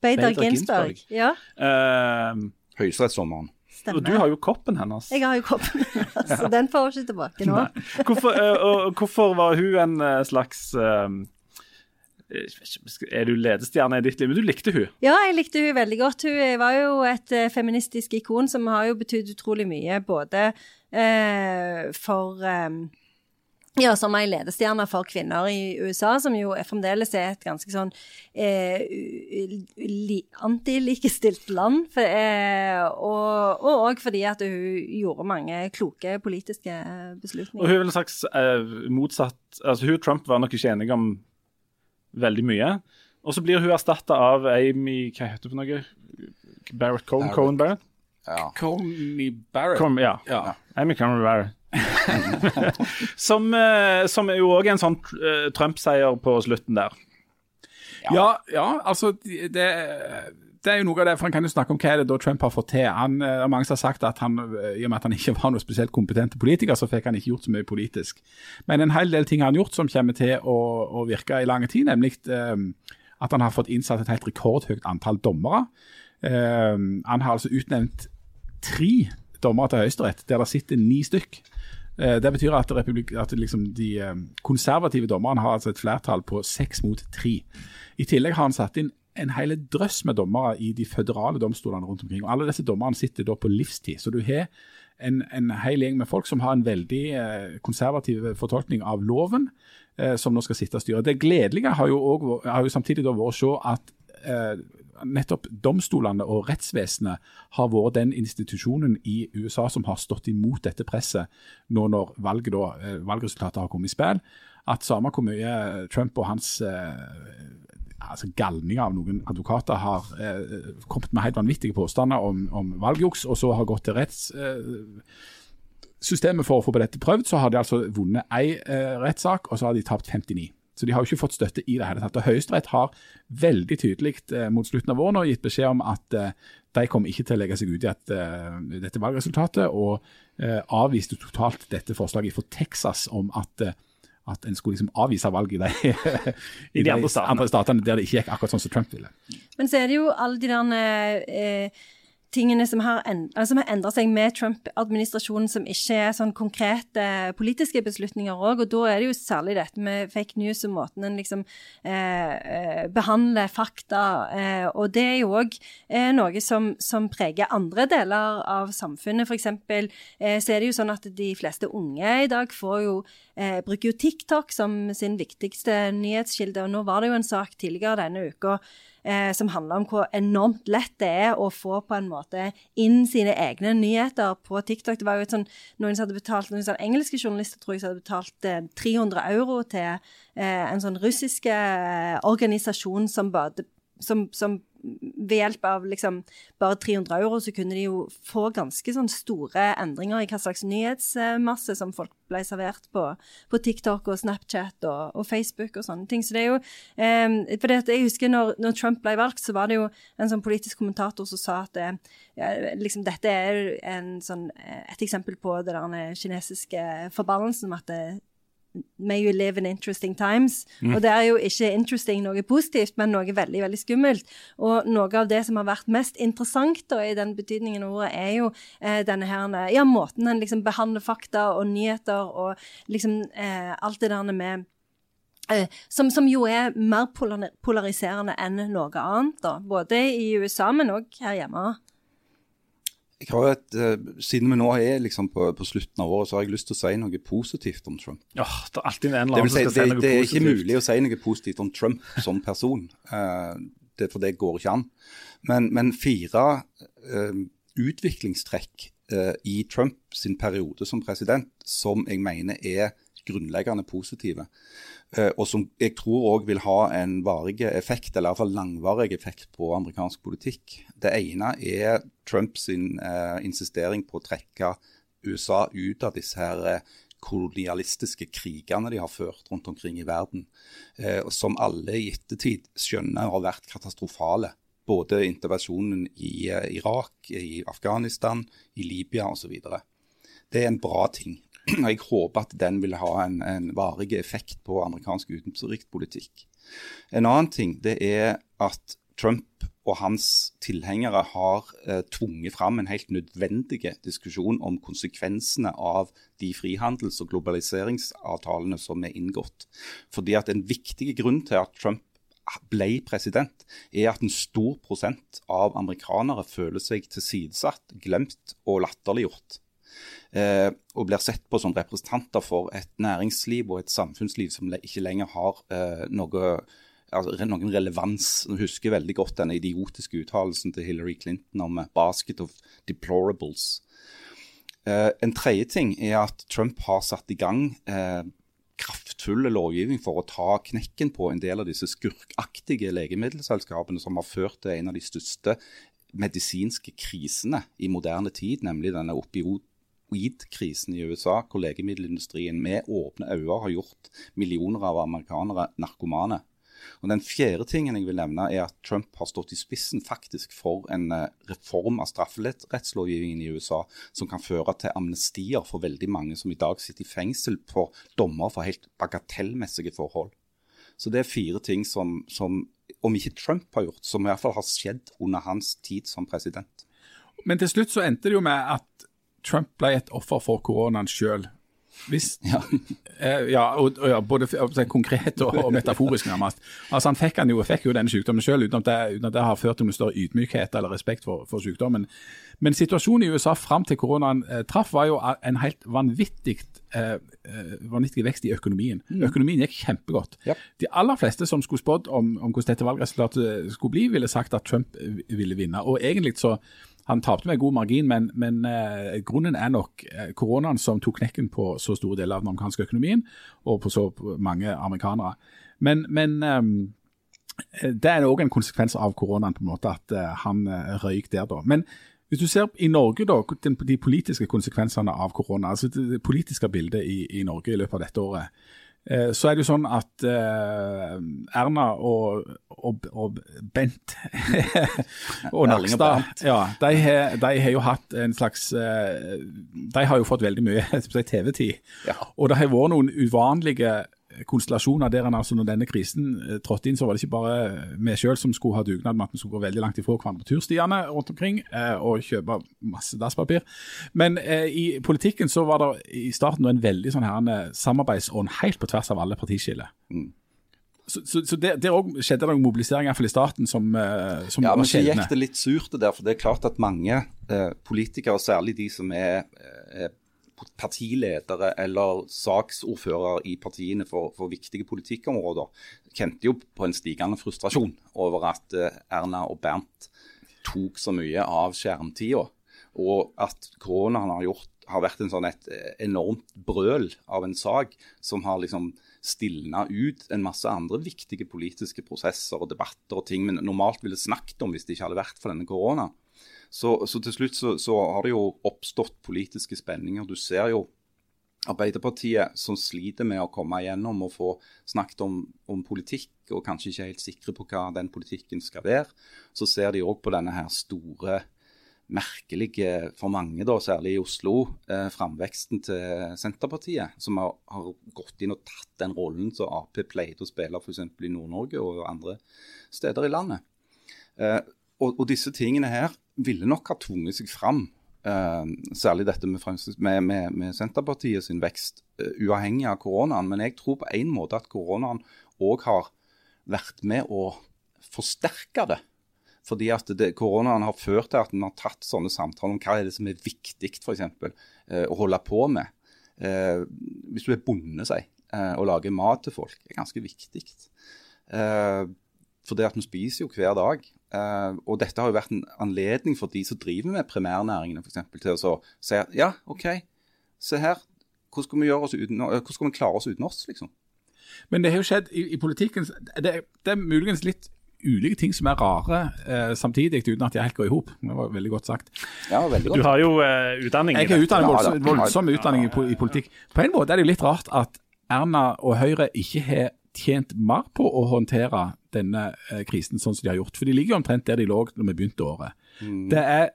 Bader Bader Ginsburg. Ginsburg. Ja, um, Høyesterettsdommeren. Stemmer. Og du har jo koppen hennes. Jeg har jo koppen hennes, så den får hun ikke tilbake nå. Hvorfor, eh, og hvorfor var hun en eh, slags eh, ikke, Er du ledestjerne i ditt liv? Men du likte hun. Ja, jeg likte hun veldig godt. Hun var jo et eh, feministisk ikon som har jo betydd utrolig mye, både eh, for eh, ja, som ei ledestjerne for kvinner i USA, som jo er fremdeles er et ganske sånn eh, antilikestilt land. For, eh, og òg fordi at hun gjorde mange kloke politiske beslutninger. Og hun er vel en slags eh, motsatt Altså Hun og Trump var nok ikke enige om veldig mye. Og så blir hun erstatta av Amy Hva heter hun for noe? Barrett Cohen? Barrett. Cohen Barrett? Ja. Coney Barrett. Kom, ja. Ja. Amy Cohen Barrett. som, eh, som er jo òg en sånn eh, Trump-seier på slutten der. Ja, ja, altså det, det er jo noe av det, for Han kan jo snakke om hva er det da Trump har fått til. Han, eh, det er Mange som har sagt at han, i og med at han ikke var noe spesielt kompetent politiker, så fikk han ikke gjort så mye politisk. Men en hel del ting har han gjort som kommer til å, å virke i lang tid, nemlig um, at han har fått innsatt et helt rekordhøyt antall dommere. Um, han har altså utnevnt tre dommere til Høyesterett, der det sitter ni stykk. Eh, Det betyr at, at liksom de eh, konservative dommerne har altså et flertall på seks mot tre. I tillegg har han satt inn en hel drøss med dommere i de føderale domstolene rundt omkring. og Alle disse dommerne sitter da på livstid. Så du har en, en hel gjeng med folk som har en veldig eh, konservativ fortolkning av loven, som nå skal sitte og styre. Det gledelige har jo, også, har jo samtidig vært å se at nettopp domstolene og rettsvesenet har vært den institusjonen i USA som har stått imot dette presset nå når valget da, eh, valgresultatet har kommet i spill. At samme hvor mye Trump og hans eh, altså galninger av noen advokater har eh, kommet med helt vanvittige påstander om, om valgjuks, og så har gått til rettssystemet for å få på dette prøvd, så har de altså vunnet én eh, rettssak, og så har de tapt 59. Så de har jo ikke fått støtte i det hele tatt. Og Høyesterett har veldig tydelig eh, mot slutten av våren nå gitt beskjed om at eh, de kommer ikke til å legge seg ut i at, eh, dette valgresultatet, og eh, avviste totalt dette forslaget fra Texas om at eh, at en skulle liksom avvise valget i de, I de andre statene. der det ikke gikk akkurat sånn som Trump ville. Men så er det jo alle de der eh, tingene som har, endret, har endra seg med Trump-administrasjonen, som ikke er sånn konkrete politiske beslutninger òg. Og da er det jo særlig dette med fake news og måten en liksom eh, eh, behandler fakta eh, Og det er jo òg eh, noe som, som preger andre deler av samfunnet. For eksempel eh, så er det jo sånn at de fleste unge i dag får jo eh, bruker jo TikTok som sin viktigste nyhetskilde. Og nå var det jo en sak tidligere denne uka eh, som handler om hvor enormt lett det er å få på en måte inn sine egne nyheter på TikTok. Det var jo et sånn, noen som hadde betalt, noen sånn engelske journalister tror jeg som hadde betalt eh, 300 euro til eh, en sånn russisk eh, organisasjon som bad, som, som ved hjelp av liksom bare 300 euro, så kunne de jo få ganske sånn store endringer i hva slags nyhetsmasse som folk ble servert på, på TikTok og Snapchat og, og Facebook og sånne ting. Så det er jo eh, For jeg husker når, når Trump ble valgt, så var det jo en sånn politisk kommentator som sa at det, ja, liksom dette er en sånn, eh, et eksempel på det der kinesiske forbannelsen med at det, May you live in interesting times. Og det er jo ikke interesting noe positivt, men noe veldig veldig skummelt. Og noe av det som har vært mest interessant da, i den betydningen av ordet, er jo eh, denne her, ja, måten en liksom behandler fakta og nyheter og liksom eh, alt det der med eh, som, som jo er mer polariserende enn noe annet, da. Både i USA, men òg her hjemme. Jeg har et, uh, Siden vi nå er liksom på, på slutten av året, så har jeg lyst til å si noe positivt om Trump. Ja, det er alltid en eller annen si, som skal det, si noe det er ikke mulig å si noe positivt om Trump som person, uh, det, for det går ikke an. Men, men fire uh, utviklingstrekk i Trump sin periode som president som jeg mener er grunnleggende positive, eh, og som jeg tror òg vil ha en varig effekt, eller iallfall langvarig effekt på amerikansk politikk. Det ene er Trumps eh, insistering på å trekke USA ut av disse her eh, kolonialistiske krigene de har ført rundt omkring i verden, eh, som alle i ettertid skjønner har vært katastrofale. Både intervensjonen i eh, Irak, i Afghanistan, i Libya osv. Det er en bra ting. Jeg håper at den vil ha en, en varig effekt på amerikansk utenrikspolitikk. En annen ting det er at Trump og hans tilhengere har eh, tvunget fram en helt nødvendig diskusjon om konsekvensene av de frihandels- og globaliseringsavtalene som er inngått. Fordi at En viktig grunn til at Trump ble president, er at en stor prosent av amerikanere føler seg tilsidesatt, glemt og latterliggjort. Eh, og blir sett på som representanter for et næringsliv og et samfunnsliv som ikke lenger har eh, noe altså, noen relevans. Jeg husker veldig godt den idiotiske uttalelsen til Hillary Clinton om 'basket of deplorables'. Eh, en tredje ting er at Trump har satt i gang eh, kraftfull lovgivning for å ta knekken på en del av disse skurkaktige legemiddelselskapene som har ført til en av de største medisinske krisene i moderne tid, nemlig denne opioidkrisen i USA, hvor legemiddelindustrien med åpne øyne har gjort millioner av amerikanere narkomane. Og Den fjerde tingen jeg vil nevne er at Trump har stått i spissen faktisk for en eh, reform av strafferettslovgivningen i USA som kan føre til amnestier for veldig mange som i dag sitter i fengsel på dommer for helt bagatellmessige forhold. Så det er fire ting som, som om ikke Trump har gjort, som i hvert fall har skjedd under hans tid som president. Men til slutt så endte det jo med at Trump ble et offer for koronaen sjøl. Ja. Eh, ja, og, og ja, både konkret og, og, metaforisk, nærmest. Altså, Han fikk, han jo, fikk jo denne sykdommen selv, uten uten at det har ført til noen større ydmykhet eller respekt for, for sykdommen. Men situasjonen i USA fram til koronaen eh, traff, var jo en helt vanvittig, eh, eh vanvittig vekst i økonomien. Mm. Økonomien gikk kjempegodt. Yep. De aller fleste som skulle spådd om, om hvordan dette valgresultatet skulle bli, ville sagt at Trump ville vinne. Og egentlig så han tapte med god margin, men, men eh, grunnen er nok eh, koronaen som tok knekken på så store deler av den amerikanske økonomien, og på så mange amerikanere. Men, men eh, det er òg en konsekvens av koronaen, på en måte, at eh, han eh, røyk der, da. Men hvis du ser i Norge da, de politiske konsekvensene av korona, altså det politiske bildet i, i Norge i løpet av dette året, så er det jo sånn at eh, Erna og, og, og Bent og Nakstad ja, de, har, de, har, jo hatt en slags uh, De har jo fått veldig mye TV-tid. Ja. Og det har vært noen uvanlige konstellasjoner der en altså når denne krisen eh, trådte inn, så var det ikke bare vi sjøl som skulle ha dugnad med at vi skulle gå veldig langt ifra hverandre på turstiene rundt omkring eh, og kjøpe masse dasspapir. Men eh, i politikken så var det i starten en veldig sånn her samarbeidsånd helt på tvers av alle partiskiller. Mm. Så, så, så der, der skjedde det noen mobilisering, i starten, som, som ja, men så gikk det litt surt der, for det er klart at mange eh, politikere, særlig de som er, er partiledere eller saksordførere i partiene for, for, viktige politikkområder kjente jo på en stigende frustrasjon over at eh, Erna og Bernt tok så mye av skjermtida. Og at koronaen har, gjort, har vært en sånn et eh, enormt brøl av en sak som har liksom stilna ut en masse andre viktige politiske prosesser og debatter og ting vi normalt ville snakket om hvis det ikke hadde vært for denne koronaen. Så, så til slutt så, så, har det jo oppstått politiske spenninger. Du ser jo Arbeiderpartiet som sliter med å komme igjennom og få snakket om, om politikk, og kanskje ikke helt sikre på hva den politikken skal være. Så ser de òg på denne her store merkelige, for mange, da, særlig i Oslo, eh, framveksten til Senterpartiet, som har, har, gått inn og tatt den rollen som Ap pleide å spille f.eks. i Nord-Norge og andre steder i landet. Eh, og, og, disse tingene her ville nok ha tvunget seg fram. Uh, særlig dette med, med, med, med, Senterpartiet sin vekst, uh, uavhengig av koronaen. Men jeg tror på en måte at koronaen òg har vært med å forsterke det. Fordi at det, koronaen har ført til at en har tatt sånne samtaler om hva er det som er viktig for Uh, å holde på med. Hvis du er bonde, uh, og lager mat til folk, er ganske viktig. For det at vi spiser jo hver dag. Uh, og dette har jo vært en anledning for de som driver med primærnæringene f.eks. til å si ja, OK, se her. Hvordan skal vi, gjøre oss uten, hvordan skal vi klare oss uten oss, liksom? Men det har jo skjedd i, i politikken det, det, er muligens litt ulike ting som er rare eh, samtidig, uten at de helt går i hop. Det var veldig godt sagt. Ja, veldig godt. Du har jo uh, utdanning Jeg har utdanning, voldsom, voldsom utdanning i, i, politikk. På en måte er det jo litt rart at Erna og Høyre ikke har tjent mer på å håndtere denne eh, krisen sånn som de har gjort. For de ligger jo omtrent der de lå når vi begynte året. Mm. Det er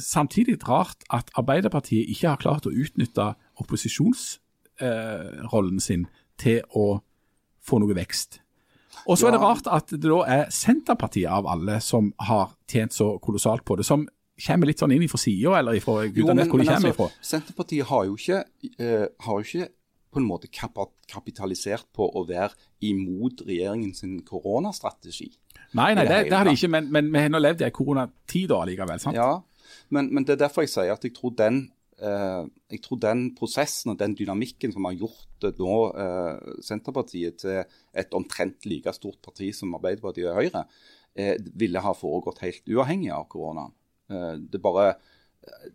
samtidig rart at Arbeiderpartiet ikke har klart å utnytte opposisjonsrollen eh, sin til å få noe vekst. Og så er det rart at det da er Senterpartiet av alle som har tjent så kolossalt på det, som kommer litt sånn inn fra sida, eller ifra gudene vet hvor de kommer altså, ifra. Senterpartiet har jo ikke, eh, har jo ikke på en måte kapitalisert på å være imot regjeringens koronastrategi. Nei, nei, det det, det har de ikke, men, men vi har nå levd i ei koronatid allikevel, sant? Ja, men, men det er derfor jeg sier at jeg tror den, eh, jeg tror den prosessen og den dynamikken som har gjort det nå eh, Senterpartiet til et omtrent like stort parti som Arbeiderpartiet og Høyre, eh, ville ha foregått helt uavhengig av koronaen. Eh, det bare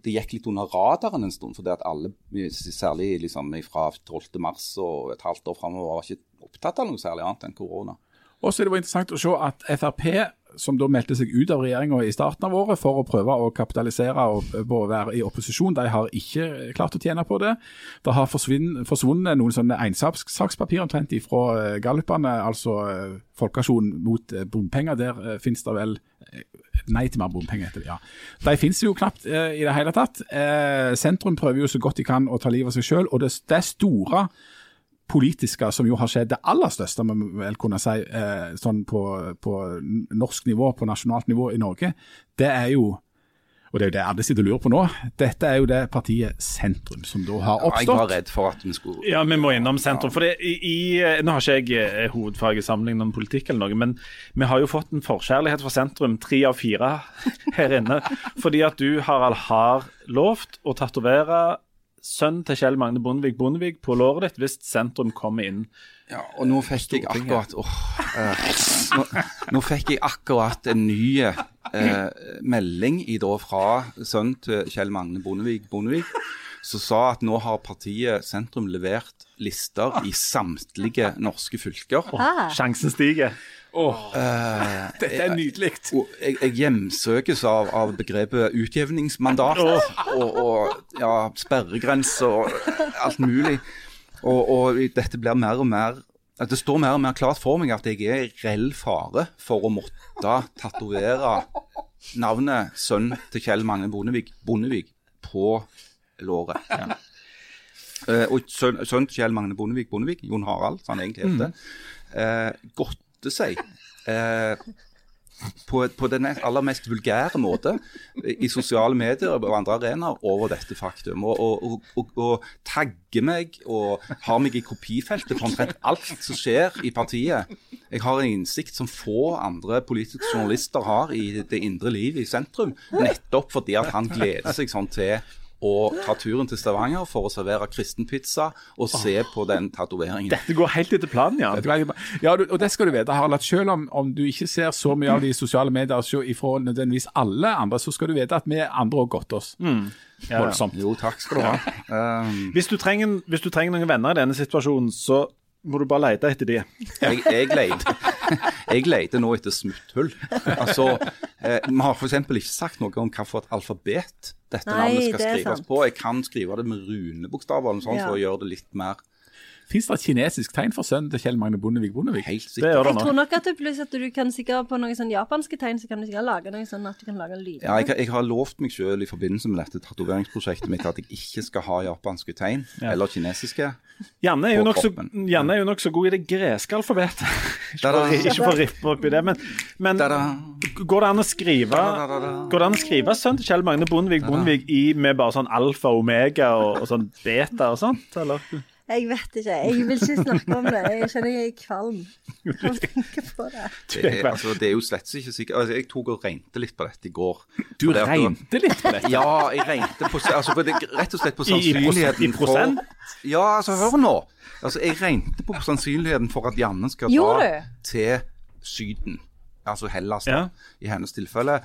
det gikk litt under radaren en stund, fordi at alle, særlig liksom fra 12. mars og et halvt år framover, var ikke opptatt av noe særlig annet enn korona. Også det var interessant å se at Frp, som da meldte seg ut av regjeringa i starten av året for å prøve å kapitalisere og på å være i opposisjon, de har ikke klart å tjene på det. Det har forsvunnet, noen sånne einsakspapir omtrent fra gallupene, altså eh, Folkeaksjonen mot eh, bompenger. Der eh, finnes det vel eh, Nei til mer bompenger, heter det. ja. De finnes jo knapt eh, i det hele tatt. Eh, sentrum prøver jo så godt de kan å ta livet av seg sjøl. Og det, det store politiske som jo har skjedd, det aller største, må vel kunne si, eh, sånn på, på norsk nivå, på nasjonalt nivå i Norge, det er jo og det er jo det alle sitter og lurer på nå. Dette er jo det partiet Sentrum som da har Jeg var oppstått. redd for at vi skulle Ja, vi må innom sentrum. For det, i, i, Nå har ikke jeg eh, hovedfag i sammenligning om politikk, eller noe, men vi har jo fått en forkjærlighet for sentrum, tre av fire her inne. Fordi at du, Harald, har lovt å tatovere sønnen til Kjell Magne Bondevik Bondevik på låret ditt hvis sentrum kommer inn. Ja, og nå fikk jeg akkurat åh, eh, nå, nå fikk jeg akkurat en ny eh, melding i, da, fra sønnen til Kjell Magne Bondevik Bondevik, som sa at nå har partiet Sentrum levert lister i samtlige norske fylker. Oh, Sjansen stiger. Dette er nydelig. Jeg, jeg, jeg hjemsøkes av, av begrepet utjevningsmandat og, og ja, sperregrenser og alt mulig. Og, og dette blir mer og mer at Det står mer og mer klart for meg at jeg er i reell fare for å måtte tatovere navnet sønn til Kjell Magne Bondevik, Bondevik på låret. Eh, og sønnen sønn til Kjell Magne Bondevik, Bondevik, Jon Harald, som han egentlig heter, mm. uh, godte seg uh, på, på den aller mest vulgære måte i sosiale medier og andre arenaer over dette faktum. Og, og, og, og tagger meg og har meg i kopifeltet for omtrent alt som skjer i partiet. Jeg har en innsikt som få andre politiske journalister har i det indre livet i sentrum. Nettopp fordi at han gleder seg sånn til å ta turen til Stavanger for å servere kristenpizza og se på den tatoveringen. Dette går helt etter planen, Ja, du- og det skal du vite, Harald, at selv om, om du ikke ser så mye av de sosiale medier så ifra nødvendigvis alle andre, så skal du vite at vi andre òg godt oss Ja, ja. voldsomt. Jo, takk skal du ha. Um, Hvis du, trenger, hvis du trenger noen venner i denne situasjonen, så må du bare lete etter de. jeg, jeg, leter, jeg leter nå etter smutthull. Altså, eh, Vi har f.eks. ikke sagt noe om hva for et alfabet dette Nei, navnet skal det er skrives sant. på. Jeg kan skrive det med runebokstaver eller noe Ja. for å gjøre det litt mer Fins det et kinesisk tegn for sønnen til Kjell Magne Bondevik Bondevik? helt Det sikkert. gjør det Jeg tror nok at du, pluss at du kan sikkert på noen sånn japanske tegn, så kan du sikkert lage noe sånn at du kan lage lyder. Ja, jeg, jeg har lovt meg selv i forbindelse med dette tatoveringsprosjektet mitt at jeg ikke skal ha japanske tegn eller kinesiske. Janne er jo nokså jo nokså god i det greske alfabetet. Ikke for, ikke for å rippe opp i det, men, men går det an å skrive. Går det an å skrive sønn til Kjell Magne Bondevik Bondevik i med bare sånn alfa og omega og, og sånn beta og sånt? Eller? Jeg vet ikke. Jeg vil ikke snakke om det. Jeg kjenner jeg er kvalm av å tenke på det. Det er, altså, det er jo slett ikke sikkert altså, Jeg tok og regnte litt på dette i går. Du regnet litt på dette? Ja, jeg regnet på, altså, på det, rett og slett på sannsynligheten i i prosent? For, ja, altså, hør nå. Altså, jeg regnet på sannsynligheten for at Janne skal dra til Syden, altså Hellas, Ja. i hennes tilfelle,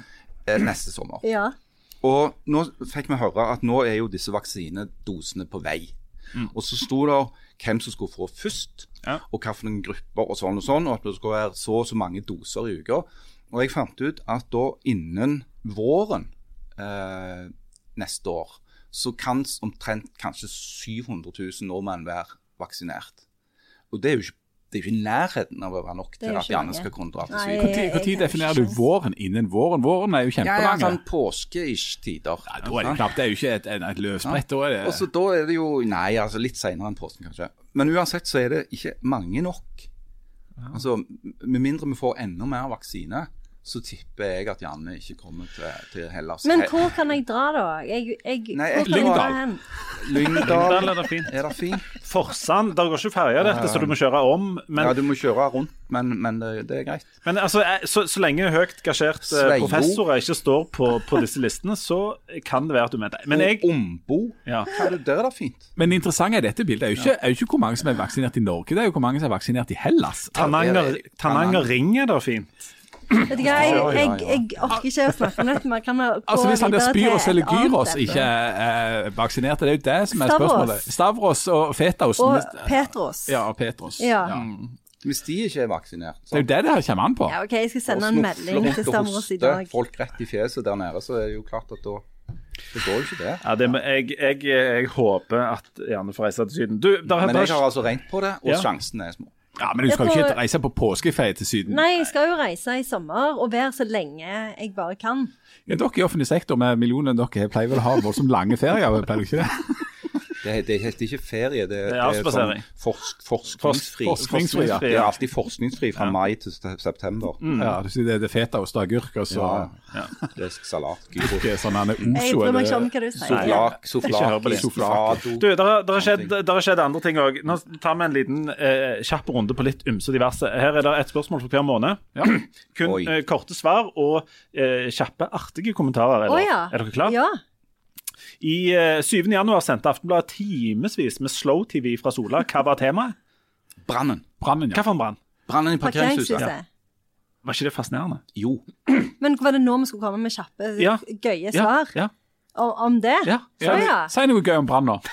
eh, neste sommer. Ja. Og nå fikk vi høre at nå er jo disse vaksinedosene på vei. Og så sto det hvem som skulle få først, Ja. og hvilke grupper og sånn og sånn, og at det skulle være så og så mange doser i uka. Og jeg fant ut at da innen våren eh, neste år, så kan omtrent kanskje 700 000 nordmenn være vaksinert. Og det er jo ikke, det er jo ikke i nærheten av å være nok til at de Janne skal kunne dra til Syden. Når definerer du våren innen våren? Våren er jo Ja, ja, sånn påske-ish tider. Ja, da er det knapt. Det er jo ikke et, et, et løsbrett. Da er Og så da er det jo Nei, altså litt senere enn påsken, kanskje. Men uansett så er det ikke mange nok Altså, Med mindre vi får enda mer vaksine, så tipper jeg at Janne ikke kommer til, til Hellas. Men hvor kan jeg dra, da? Jeg, jeg, Nei, hvor kan jeg dra hen? Lyngdal Lyngdal er det fint. er det fint. Forsand, der går ikke ferje dette, så du må kjøre om. Men, Ja, du må kjøre rundt, men, men det, det er greit. men altså, eh, så, så lenge høyt gasjerte professorer ikke står på, på disse listene, så kan det være at du mener det. Men jeg Ombo, ja. er det der er det fint. Men det interessante i dette bildet er jo ikke, er jo ikke hvor mange som er vaksinert i Norge, det er jo hvor mange som er vaksinert i Hellas. Tananger, Tananger Ring er det fint. Vet du hva, jeg, Ja, ja, jeg, jeg orker ikke å snakke om dette. men jeg kan gå Altså Hvis han der Spyros eller Gyros ikke er eh, vaksinert, det er jo det som er Stavros. spørsmålet. Stavros og Fetaos. Og Petros. Ja, og Petros. Ja. Hvis de ikke er vaksinert Det er jo det det her kommer an på. Ja, OK, jeg skal sende en melding til Stavros i dag. folk rett i fjeset der nede, så er det jo klart at da Det går jo ikke det. Ja, det, jeg, jeg, jeg håper at Janne får reise til Syden. Du, der, Men jeg har altså regnet på det, og Ja. sjansene er små. Ja, Men du skal jo ikke reise på påskeferie til Syden. Nei, jeg skal jo reise i sommer og være så lenge jeg bare kan. Ja, dere i offentlig sektor med millioner dere pleier vel å ha voldsomt lange ferier, pleier dere ikke det? Det, det heter ikke ferie, det, det er avspasering. sånn forsk, forskningsfri. Forsk- forskningsfri, ja. Det er alltid forskningsfri fra mai til september. september. Ja, du sier det, det er Fetaos, det er agurk, og så Ja. Det er salat, ikke sånn han er Jeg oso eller hva du sier. souflak, Ikke hør det. Du, der, har- skjedd, andre ting òg. Nå tar vi en liten eh, kjapp runde på litt ymse diverse. Her er det et spørsmål for hver måned. Kun eh, korte svar og eh, kjappe, artige kommentarer. Eller? ja. Er dere klare? Ja. I eh, 7. januar sendte Aftenbladet timevis med slow-TV fra Sola. Hva var temaet? Brannen. brannen, ja. Hva for en brann? Brannen i parkeringshuset. Ja. Var ikke det fascinerende? Jo. Men var det nå vi skulle komme med kjappe, Ja. gøye svar Ja, om, om det? ja. Så, ja. Si noe gøy om brann nå.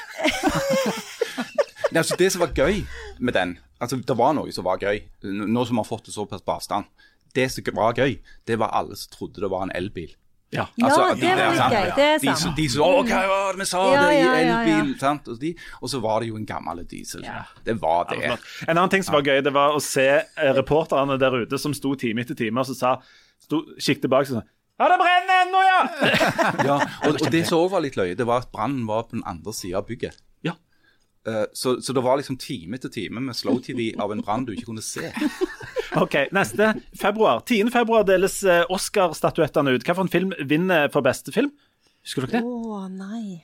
Nei, altså, det som var gøy med den altså Det var noe som var gøy, nå som vi har fått det såpass på avstand. Det som var gøy, det var alle som trodde det var en elbil. Ja. Ja, Altså, det var litt gøy. Det er sant. de som Å, hva var det vi sa Ja, det i ja, ja, ja. elbil? Sant? Og, de, og så var det jo en gammel diesel. Det var det. En annen ting som var gøy, det var å se eh, reporterne der ute som sto time etter time og så sa Kikk tilbake og sa Ja, det brenner ennå, ja! Ja, og, og det som òg var litt løye, det var at brannen var på den andre sida av bygget. Ja. Uh, så, så det var liksom time etter time med slow-TV av en brann du ikke kunne se. OK, neste. Februar. 10. februar deles eh, Oscar-statuettene ut. Hvilken film vinner for beste film? Husker dere det? Å nei.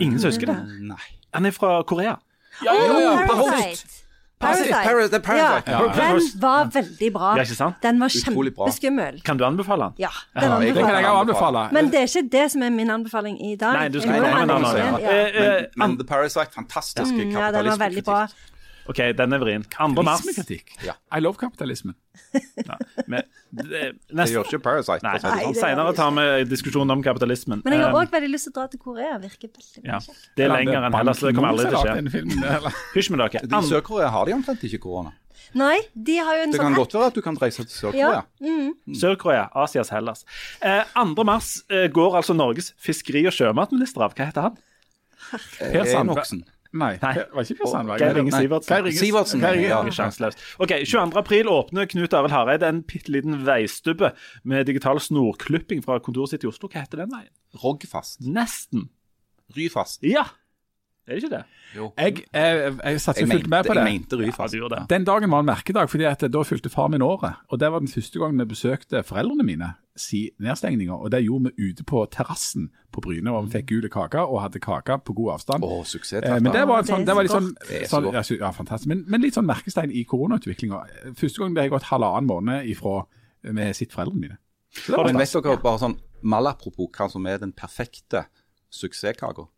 Ingen som husker det? Nei. Han er fra Korea. Ja, ja, ja. Parasite. Parasite, Parasite, Parasite. Ja, den var veldig bra. Ja, ikke sant? Den var kjempeskummel. Kan du anbefale den? Ja, den jeg Det kan jeg anbefaler også anbefale. Men det er ikke det som er min anbefaling i dag. Nei, du skal ikke anbefale komme med en ha annen. igjen, Ja. ja. Eh, eh, Men, men The Parasite, fantastisk Mm, ja, den var veldig bra. OK, den er vrien. 2. mars. Kapitalismekritikk. Ja. I love kapitalismen. Men, det, Det neste, gjør ikke Parasite. nei, det Nei, sånn. det senere tar vi diskusjonen om kapitalismen. Men jeg har Eh, òg veldig lyst til å dra til Korea. Virker veldig ja. kjekt. Det er lenger enn Hellas, det kommer aldri til å skje. Hysj med dere. I Sør-Korea har de omtrent ikke korona. Nei, de har jo en Det sånn kan godt være at du kan reise til Sør-Korea. Ja. Sør-Korea, Asias Hellas. Eh, 2. mars eh, går altså Norges fiskeri- og sjømatminister av. Hva heter han? Per Sandberg. Enoksen. Nei, Nei. det var ikke Per Sandberg. Geir Inge Sivertsen. Geir Inge- Sivertsen, Geir Inge- ja. Sjanseløst. Ok, 22. april åpner Knut Arild Hareide en bitte liten veistubbe med digital snorklipping fra kontoret sitt i Oslo. Hva heter den veien? Roggfast. Nesten. Ryfast. Ja. Er det ikke det? Jo. Jeg, jeg, jeg satt Jeg og fulgte med på det. jeg mente Ryfast. Ja, det. Den dagen var en merkedag, fordi at da fylte far min året. Og det var den første gangen vi besøkte foreldrene mine si nedstengninga. Og det gjorde vi ute på terrassen på Bryne, og vi fikk gule kaker og hadde kake på god avstand. Å, suksess. Eh, men det var, sånn, det var litt sånn, Det så sånn ja, ja, fantastisk. Men, men litt sånn merkestein i koronautviklinga. Første gang det har gått halvannen måned ifra med sitt foreldrene mine. Så det var Men vet dere bare sånn malapropos hva som er den perfekte suksesskaka?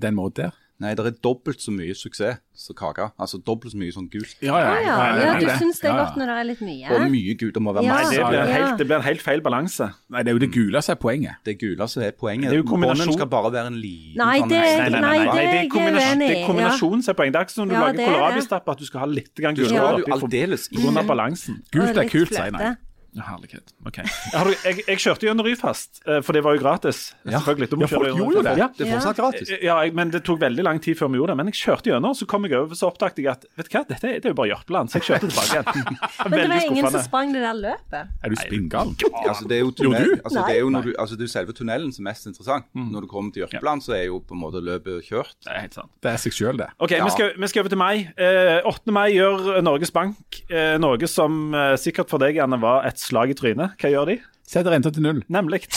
Den måten der. Nei, det er dobbelt så mye suksess som kake. Altså dobbelt så mye sånn gult. Ja, ja, ja. ja, du syns det er godt når det er litt mye? Og mye gult. Det må være masse. Nei, det blir, en helt, det blir en helt feil balanse. Nei, det er jo det gule som er poenget. Det gule som er poenget. Det er Bånden skal bare være en liten Nei, sånn det er- jeg uenig i, det er kombinasjonen som er poenget. Det er ikke som når du Ja, lager er kålrabistappe, at du skal ha litt gulrot oppi for- av balansen. Gult er kult, sier jeg. Ja, Herlighet. Ok. Jeg, jeg, jeg kjørte gjennom Ryfast, eh, for det var jo gratis. Selvfølgelig. Ja, du kjøre folk gjennom gjorde jo det. Ja. Det er fortsatt gratis. Ja, jeg, men det tok veldig lang tid før vi gjorde det. Men jeg kjørte gjennom, så kom jeg over, så oppdaget jeg at vet du hva, dette det er jo bare Jørpeland. Så jeg kjørte tilbake igjen. Men det var ingen som sprang det der løpet. Er du spinngal? Altså, det er jo tunnel, altså, det er jo når du, altså, det er selve tunnelen som er mest interessant. Mm. Når du kommer til Jørpeland, så er jo på en måte løpet kjørt. Det er helt sant. Det er seg sjøl, det. Ok, Ja. vi, skal, vi skal over til mai. Eh, 8. mai gjør Norges Bank eh, noe som eh, sikkert for deg Anne, var et slag i trynet. Hva gjør de? Setter renta til null. Nemlig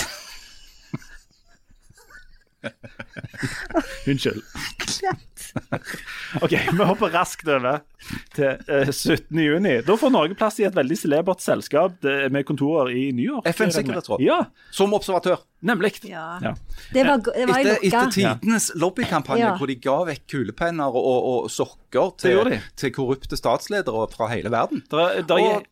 Unnskyld. OK, vi hopper raskt over til uh, 17. juni. Da får Norge plass i et veldig celebert selskap med kontorer i New York. FNs sikkerhetsråd. Ja, Som observatør. nemlig. Ja. Ja. Det var, det var Etter, etter tidenes lobbykampanje Ja. hvor de ga vekk kulepenner og, og, og sokker til, til korrupte statsledere fra hele verden. Der, der, Og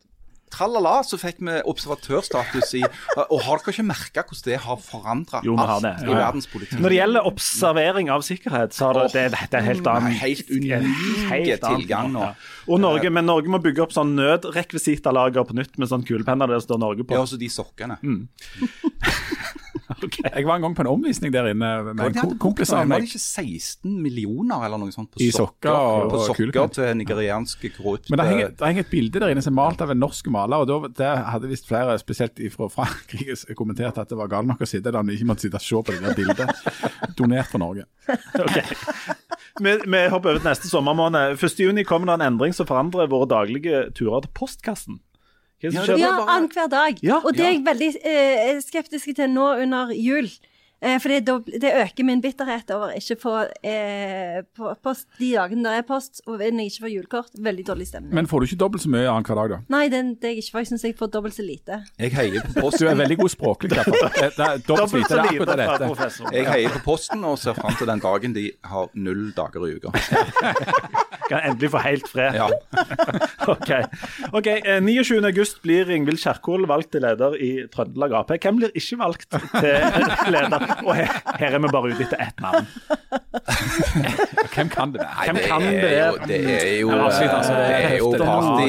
tralala, så fikk vi observatørstatus i Og har dere ikke merka hvordan det har forandra alt det. i verdenspolitikken? Når det gjelder observering av sikkerhet, så har det, det, det er helt annen Helt unike tilgang nå. Og Norge, men Norge må bygge opp sånn nødrekvisitalager på nytt med sånn kulepenner der det står Norge på. Ja, også de sokkene. Jeg var en gang på en omvisning der inne med en det kompis av meg. Var det ikke 16 millioner eller noe sånt på I sokker og- på sokker og til nigerianske korrupte Men det henger, det henger et bilde der inne som er malt av en norsk maler, og da, det hadde visst flere, spesielt fra Frankrike, kommentert at det var galt nok å sitte der når de ikke måtte sitte og se på det der bildet. Donert fra Norge. Okay. Vi, vi hopper over til neste sommermåned. 1. juni kommer det en endring som forandrer våre daglige turer til postkassen. Ja, annenhver dag. Ja, og det er jeg veldig eh, skeptisk til nå under jul. Eh, for det, det øker min bitterhet over ikke få eh, på, post de dagene det er post, og når jeg ikke får julekort. Veldig dårlig stemning. Men får du ikke dobbelt så mye annenhver dag, da? Nei, det, det er jeg ikke, for jeg syns jeg får dobbelt så lite. Jeg heier på Du er veldig god språklig. derfor. Er dobbelt så lite, det er akkurat dette. professor. Jeg heier på Posten og ser fram til den dagen de har null dager i uka. Kan endelig få helt fred. Ja. Ok, ok, eh, 29. august blir Ingvild Kjerkol valgt til leder i Trøndelag Ap. Hvem blir ikke valgt til leder? Og her, her er vi bare ute etter ett navn. Hvem kan det være? Hvem det kan det være? det er jo, Ja, det jo party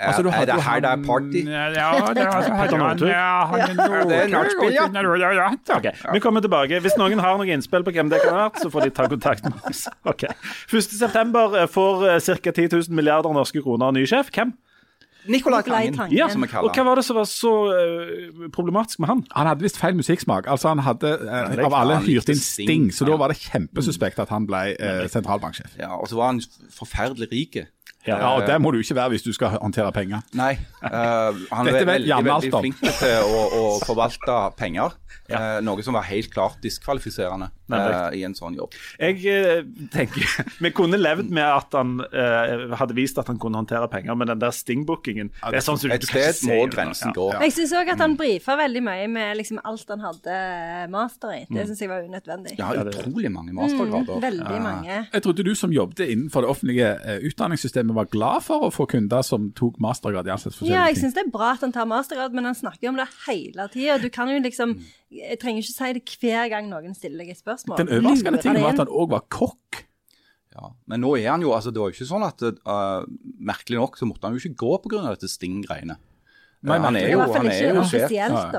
Er det her det er party? Ja, det er altså Petter Northug. Ja, han det nachspiel, ja. Ok, Vi kommer tilbake. Hvis noen har noen innspill på hvem det kan ha vært, så får de ta kontakt med oss. Ok. 1.9. får ca. 10 000 milliarder norske kroner ny sjef. Hvem? Nicolai Tangen, Tangen. Ja, som vi kaller Og hva var det som var så eh, problematisk med han? Han hadde visst feil musikksmak. Altså Han hadde eh, av alle hyrt inn Sting, så da var det kjempesuspekt at han ble eh, sentralbanksjef. Ja, og så var han forferdelig rik. Ja, og det må du ikke være hvis du skal håndtere penger. Nei, uh, han er veldig, veldig flink til å, å forvalte penger. Eh, noe som var helt klart diskvalifiserende uh, i en sånn jobb. Jeg eh, tenker Vi kunne levd med at han eh, hadde vist at han kunne håndtere penger, men den der stingbookingen ja, det er sånn som du Et sted må grensen grensen Ja. gå. Jeg syns òg at han brifa veldig mye med liksom alt han hadde master i. Det syns jeg var unødvendig. Ja, utrolig mange mastergrader. Mm, veldig Eh, mange. Jeg trodde du som jobbet innenfor det offentlige eh, var glad for å få kunder som tok mastergrad i all ting. Ja, jeg syns det er bra at han tar mastergrad, men han snakker jo om det hele tida. Du kan jo liksom Jeg trenger ikke si det hver gang noen stiller deg et spørsmål. Den overraskende tingen var at han òg var kokk. Ja, Men nå er han jo altså Det var jo ikke sånn at uh, Merkelig nok så måtte han jo ikke gå pga. dette Sting-greiene. Nei, han er jo, han er jo sjef.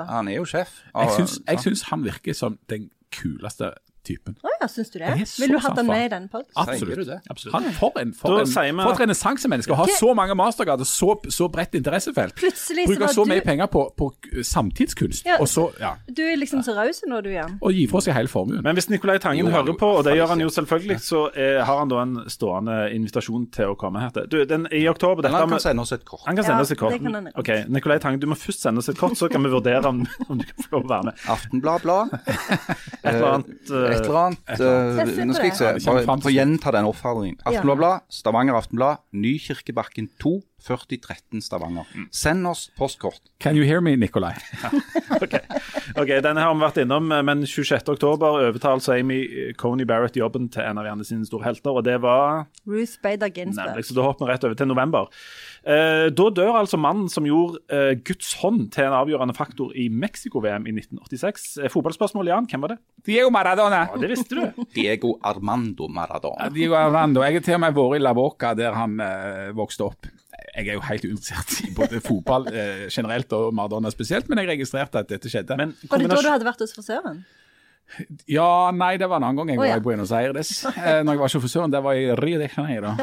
Han er jo sjef. Jeg syns han virker som den kuleste typen. Å ja, syns du det? Så Vil du hatt han med i denne podkasten? Absolutt. Absolutt. Han, for en, for en, for et renessansemenneske å ha så mange mastergrader, så, så bredt interessefelt. Plutselig så Bruke var så mye du penger på, på samtidskunst, Ja. og så ja, Du er liksom så raus nå, du, Jan. og gi fra seg hele formuen. Men hvis Nicolai Tangen Jo, hører på, og det gjør han jo selvfølgelig, så er, har han da en stående invitasjon til å komme her til. Du, den, I oktober dette han kan sende oss et kort. Han kan sende oss et kort. Ok, Nicolai Tangen, du må først sende oss et kort, så kan vi vurdere om, om du kan få lov å være med. Aftenblad-blad. Et eller annet eh, Et eller annet. Eh, Nå skal jeg se. Bare frem for å gjenta den oppfordringen. Aftenblad, Stavanger Aftenblad, Nykirkebakken 2, 4013 Stavanger. Send oss postkort. Can you hear me, Nikolai? ok, Ok, Denne har vi vært innom, eh, men 26. oktober overtar altså Amy Coney Barrett jobben til en av Janne sine store helter, og det var Ruth Bader Nemlig, Ginsburg. så Da hopper vi rett over til november. Eh, da dør altså mannen som gjorde eh, Guds hånd til en avgjørende faktor i Mexico-VM i 1986. Eh, fotballspørsmål, Jan, hvem var det? Diego Maradona. Ja, Det visste du. Diego Armando Maradona. Diego Armando. Jeg har til og med vært i La Boca, der han eh, vokste opp. Jeg er jo helt uinteressert i både fotball eh, generelt og Maradona spesielt, men jeg registrerte at dette skjedde. Men Var det da du hadde vært hos frisøren? Ja, nei, det var en annen gang jeg var ja. i Buenos Aires. Eh, når jeg var sjåfør, det var i Rio de Janeiro.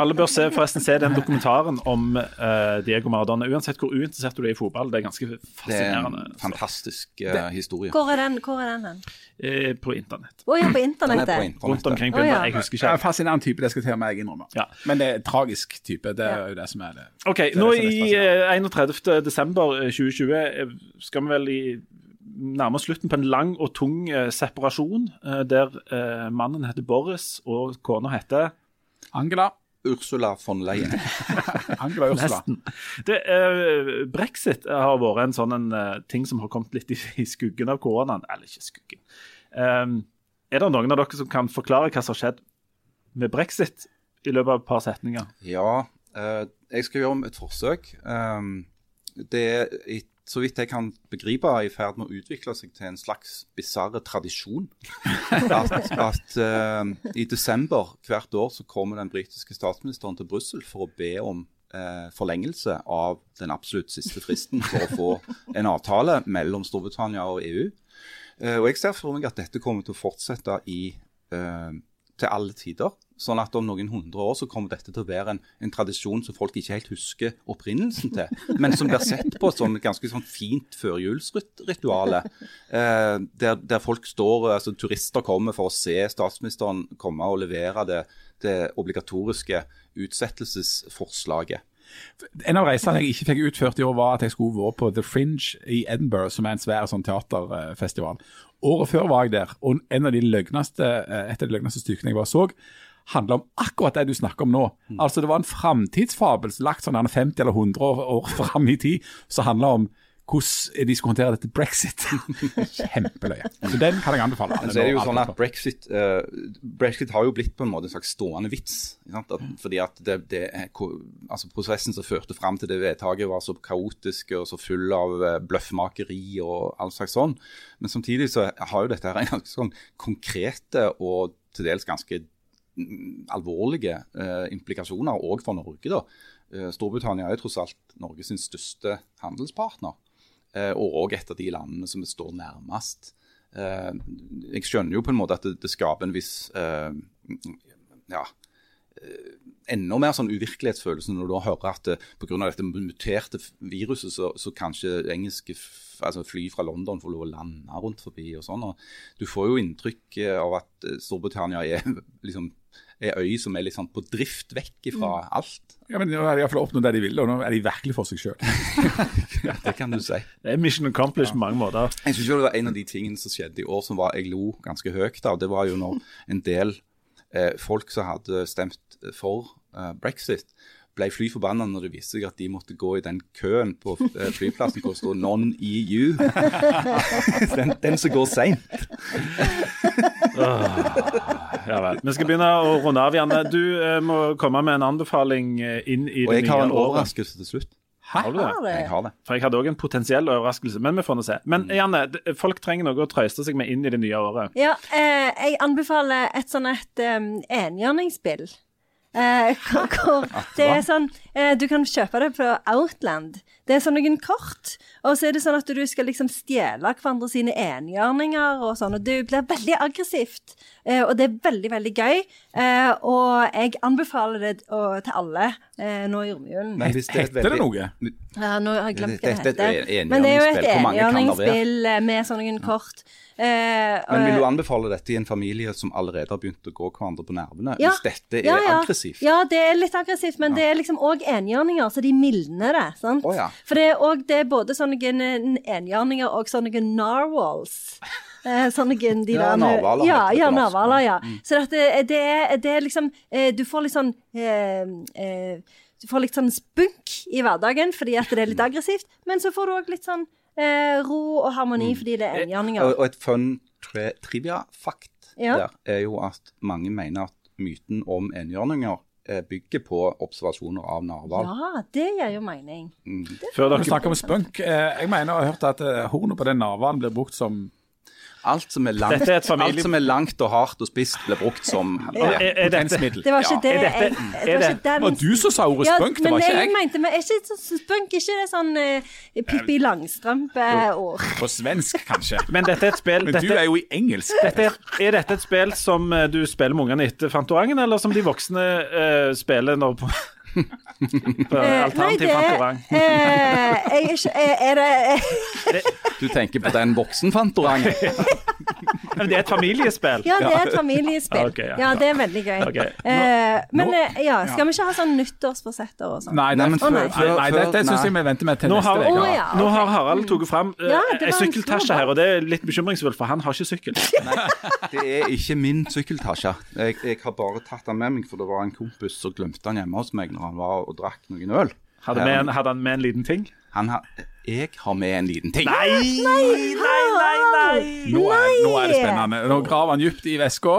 alle bør se, forresten se den dokumentaren om eh, Diego Maradona. Uansett hvor uinteressert du er i fotball, det er ganske fascinerende. Det er en fantastisk eh, historie. Hvor er den, hvor er den hen? Eh, på internett. Å ja, på Den er på internettet. Rundt omkring på oh, ja. Jeg husker Det er ikke. en fascinerende type, det skal til meg innrømme. Ja. Men det er en tragisk type, det er jo det som er det. Ok, er nå det er i eh, 31. desember eh, 2020 eh, skal vi vel i nærme oss slutten på en lang og tung eh, separasjon, eh, der eh, mannen heter Boris og kona heter Angela. Ursula von Leyen. Angela Ursula. Det, eh, Brexit har vært en sånn en, ting som har kommet litt i, i skuggen av koronaen. Eller ikke skuggen. Um, er det noen av dere som kan forklare hva som har skjedd med brexit i løpet av et par setninger? Ja, eh, jeg skal gjøre et forsøk. Um, det er, i- så vidt jeg kan begripe, er i ferd med å utvikle seg til en slags bisarr tradisjon. At, at uh, i desember hvert år så kommer den britiske statsministeren til Brussel for å be om uh, forlengelse av den absolutt siste fristen for å få en avtale mellom Storbritannia og EU. Uh, og jeg ser for meg at dette kommer til å fortsette i, eh, til alle tider. Sånn at om noen hundre år så kommer dette til å være en, en tradisjon som folk ikke helt husker opprinnelsen til, men som blir sett på som et ganske sånn fint førjulsritual. Eh, der, der folk står, altså turister kommer for å se statsministeren komme og levere det, det obligatoriske utsettelsesforslaget. En av reisene jeg ikke fikk utført i år, var at jeg skulle være på The Fringe i Edinburgh, som er en svær sånn teaterfestival. Året før var jeg der, og en av de løgneste, eh, et av de løgneste stykkene jeg bare så, handla om akkurat det du snakker om nå. Altså Det var en framtidsfabel lagt sånn gjerne 50 eller 100 år, år fram i tid, som handla om hvordan de skulle håndtere dette brexit. Kjempeløye. Så den kan jeg anbefale. Men så er det jo sånn at Brexit, uh, Brexit har jo blitt på en måte en slags stående vits. At, fordi at det, det altså Prosessen som førte fram til det vedtaket var så kaotisk og så full av eh, bløffmakeri og all slags sånn. Men samtidig så har jo dette her en ganske sånn konkrete og til dels ganske mm, alvorlige eh, implikasjoner òg for Norge. da. Eh, Storbritannia er tross alt Norges største handelspartner. eh, Og òg et av de landene som står nærmest. Eh, jeg skjønner jo på en måte at det, det skaper en viss eh, ja, eh, enda mer sånn uvirkelighetsfølelse når du hører at eh, pga. dette muterte viruset, så, så kanskje engelske f altså fly fra London får lov å lande rundt forbi og sånn. og Du får jo inntrykk eh, av at eh, Storbritannia er liksom er øy som er sånn på drift vekk fra alt. Ja, men Nå har de iallfall oppnådd det de ville, og nå er de virkelig for seg sjøl. Ja, det kan du si. Det er mission accomplished på mange måter. Jeg synes jo det var En av de tingene som skjedde i år som var, jeg lo ganske høyt av, det var jo når en del folk som hadde stemt for eh, brexit, ble fly forbanna når det viste seg at de måtte gå i den køen på eh, flyplassen hvor det står 'non-EU'. den, den som går seint. Ja vel. Vi skal begynne å runde av, Janne. Du eh, må komme med en anbefaling eh, inn i det nye året. Og jeg har en overraskelse til slutt. Har du det? Har? Jeg har det. For jeg hadde òg en potensiell overraskelse, men vi får nå se. Men Janne, folk trenger noe å trøste seg med inn i det nye året. Ja, eh, jeg anbefaler et sånn et um, enhjørningsspill. Eh, det er sånn eh, Du kan kjøpe det på Outland. Det er sånn noen kort, og så er det sånn at du skal liksom stjele hverandre sine enhjørninger og sånn, og det blir veldig aggressivt. Eh, og det er veldig, veldig gøy. Eh, og jeg anbefaler det å, til alle eh, nå i romjulen. Men hvis det er Heter det noe? Ja, nå har jeg glemt hva det er heter. Men det er jo et enhjørningsspill. Med sånne kort. Eh, Men vil du anbefale dette i en familie som allerede har begynt å gå hverandre på nervene? Ja. Hvis dette er Ja, ja. aggressivt? Ja, det er litt aggressivt, men det er liksom òg enhjørninger, så de mildner det. sant? Oh, ja. For det er, også, det er både sånne enhjørninger og sånne narwhals. Eh, sånne de Ja, narhvaler Ja, ja, narvaler, ja, ja. Så det, det, er, det er liksom eh, Du får litt sånn eh, eh, Du får litt sånn spunk i hverdagen fordi at det er litt aggressivt, men så får du òg litt sånn eh, ro og harmoni fordi det er enhjørninger. Og, og et fun tri trivia-fakt Ja. der er jo at mange mener at myten om enhjørninger eh, bygger på observasjoner av narhval. Ja, det gir jo mening. Før dere snakker om spunk. Eh, Jeg mener jeg har hørt at eh, hornet på den narhvalen blir brukt som Alt som er langt, er familie- alt som er langt og hardt og spist, blir brukt som Potensmiddel. Det var ikke det ja. jeg Det var ikke den du som sa ordet spunk, det var ikke men jeg. mente men er ikke så spunk, ikke det sånn uh, Pippi Langstrømpe-ord. På svensk, kanskje. men dette er et spill Men du er jo i engelsk. dette er, er dette et spill som eh, du spiller med ungene etter Fantorangen, eller som de voksne uh, spiller når alternativ Fantorang? eh, jeg er ikke Er, er det Du tenker på den voksenfantorangen? Men det er et familiespill. Ja, det er et familiespill. Ja, ja. ja, det er veldig gøy. Okay. Eh, men nå- eh, ja, skal vi ikke ha sånn nyttårsforsetter og sånn? Nei, Nei, nei, men før, før- nei, før- nei, det, det syns jeg vi venter med til Nå neste har, uke. Å, ja. nå har Harald tatt fram eh, ei sykkeltasje her, og det er litt bekymringsfullt, for han har ikke sykkel. Nei, Det er ikke min sykkeltasje. Jeg, jeg har bare tatt den med meg, for det var en kompis som glemte den hjemme hos meg når han var og drakk noen øl. Hadde, med en, hadde han med en liten ting? Han har, jeg har med en liten ting. Nei! Nei, nei, nei! Nå er, nå er det spennende. Nå graver han dypt i veska.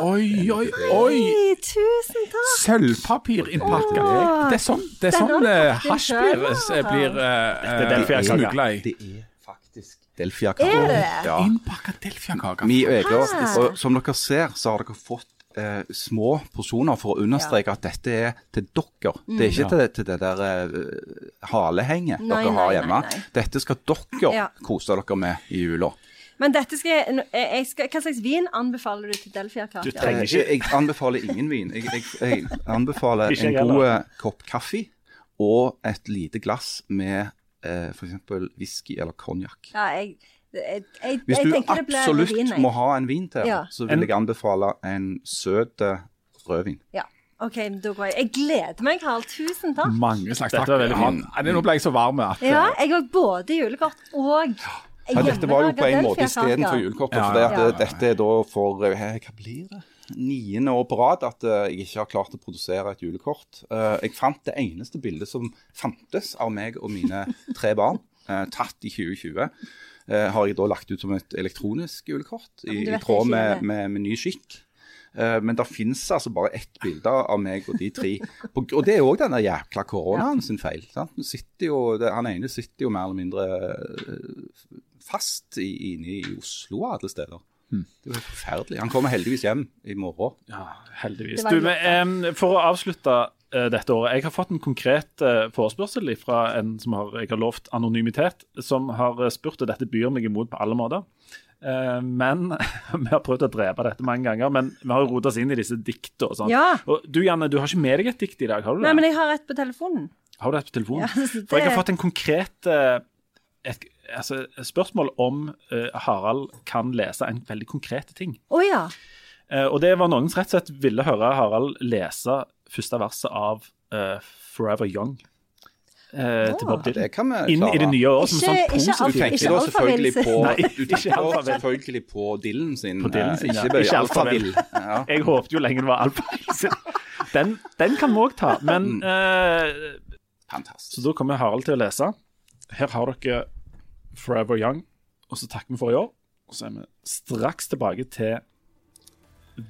Oi, oi, oi! Tusen takk! Sølvpapirinnpakka. Det er sånn, det er sånn eh, hasj blir, da. eh, blir eh, smugla i. Det er faktisk Delfia-kake. Innpakka delfiakake. Og som dere ser, så har dere fått eh, små porsjoner for å understreke at dette er til dere. Det er ikke til, til det der eh, halehenget Nei, dere har hjemme. nei, nei. Dette skal dere Ja. kose dere med i jula. Men dette skal jeg, jeg skal, Hva slags vin anbefaler du til? Du trenger- ikke. Jeg, jeg anbefaler ingen vin. Jeg, jeg, jeg anbefaler en god eh, kopp kaffe og et lite glass med eh, f.eks. whisky eller konjakk. Ja, jeg, jeg, jeg, Hvis du absolutt vin, jeg. må ha en vin til, Ja. så vil jeg anbefale en søt eh, rødvin. Ja. OK, da går jeg. Jeg gleder meg, Karl. Tusen takk. Mange slags Dette takk. var Ja, fint. Nå ble jeg så varm at eh, Ja, jeg har både julekort og Ja, dette var jo på en måte istedenfor julekortet. Ja, for det ja. eh, dette er da for eh, Hva blir det? Niende år på rad at eh, jeg ikke har klart å produsere et julekort. Eh, jeg fant det eneste bildet som fantes av meg og mine tre barn, eh, tatt i 2020. eh, har jeg da lagt ut som et elektronisk julekort, i, i tråd med, med, med ny skikk. Eh, men det finnes altså bare ett bilde av meg og de tre. På- Og det er òg denne jækla koronaen sin feil. Jo, det, han ene sitter jo mer eller mindre eh, fast i, inne i Oslo og alle steder. Hmm. Det var forferdelig. Han kommer heldigvis hjem i morgen. Ja, heldigvis. Du, men, um, for å avslutte dette året. Jeg har fått en konkret eh, forespørsel fra en som har, jeg har lovt anonymitet, som har eh, spurt, og dette byr meg imot på alle måter. Eh, men Vi har prøvd å drepe dette mange ganger, men vi har rotet oss inn i disse dikta. og sånn. Ja. Og du Janne, du har ikke med deg et dikt i dag, har du det? Nei, men jeg har et på telefonen. Har du et på telefonen? Ja, det... For jeg har fått en konkret eh, et, altså, et spørsmål om uh, Harald kan lese en veldig konkret ting. Oh, ja. Uh, og det var noen som rett og slett ville høre Harald lese første verset av uh, 'Forever Young' Uh, til Bob Dylan. Ja, Inn i det nye året som sånn positivt. Du tenker da selvfølgelig på, du tenker selvfølgelig på Dylan sin. På Dylan sin, eh, ja. Ikke, Ikke alfavill. alfavill. Ja. Jeg håpet jo lenge det var alfa. Den, den kan vi òg ta. Men uh, Fantastisk. Så da kommer Harald til å lese. Her har dere 'Forever Young', og så takker vi for i år. Og så er vi straks tilbake til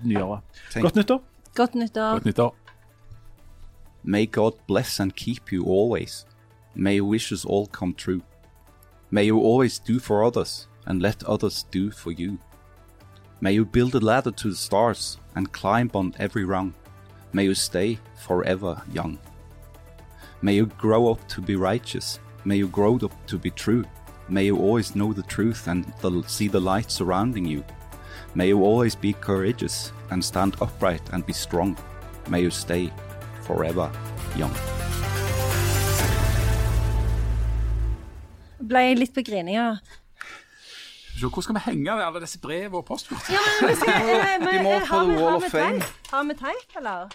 nyåret. Godt nyttår. Godt nyttår. Godt nyttår. May God bless and keep you always. May your wishes all come true. May you always do for others and let others do for you. May you build a ladder to the stars and climb on every rung. May you stay forever young. May you grow up to be righteous. May you grow up to be true. May you always know the truth and the, see the light surrounding you. May you always be courageous and stand upright and be strong. May you stay forever young. Ble jeg litt på grininga. Se, Hvor skal vi henge alle disse brev og postkort? Ja, men, men, men, men. Har vi teip, eller?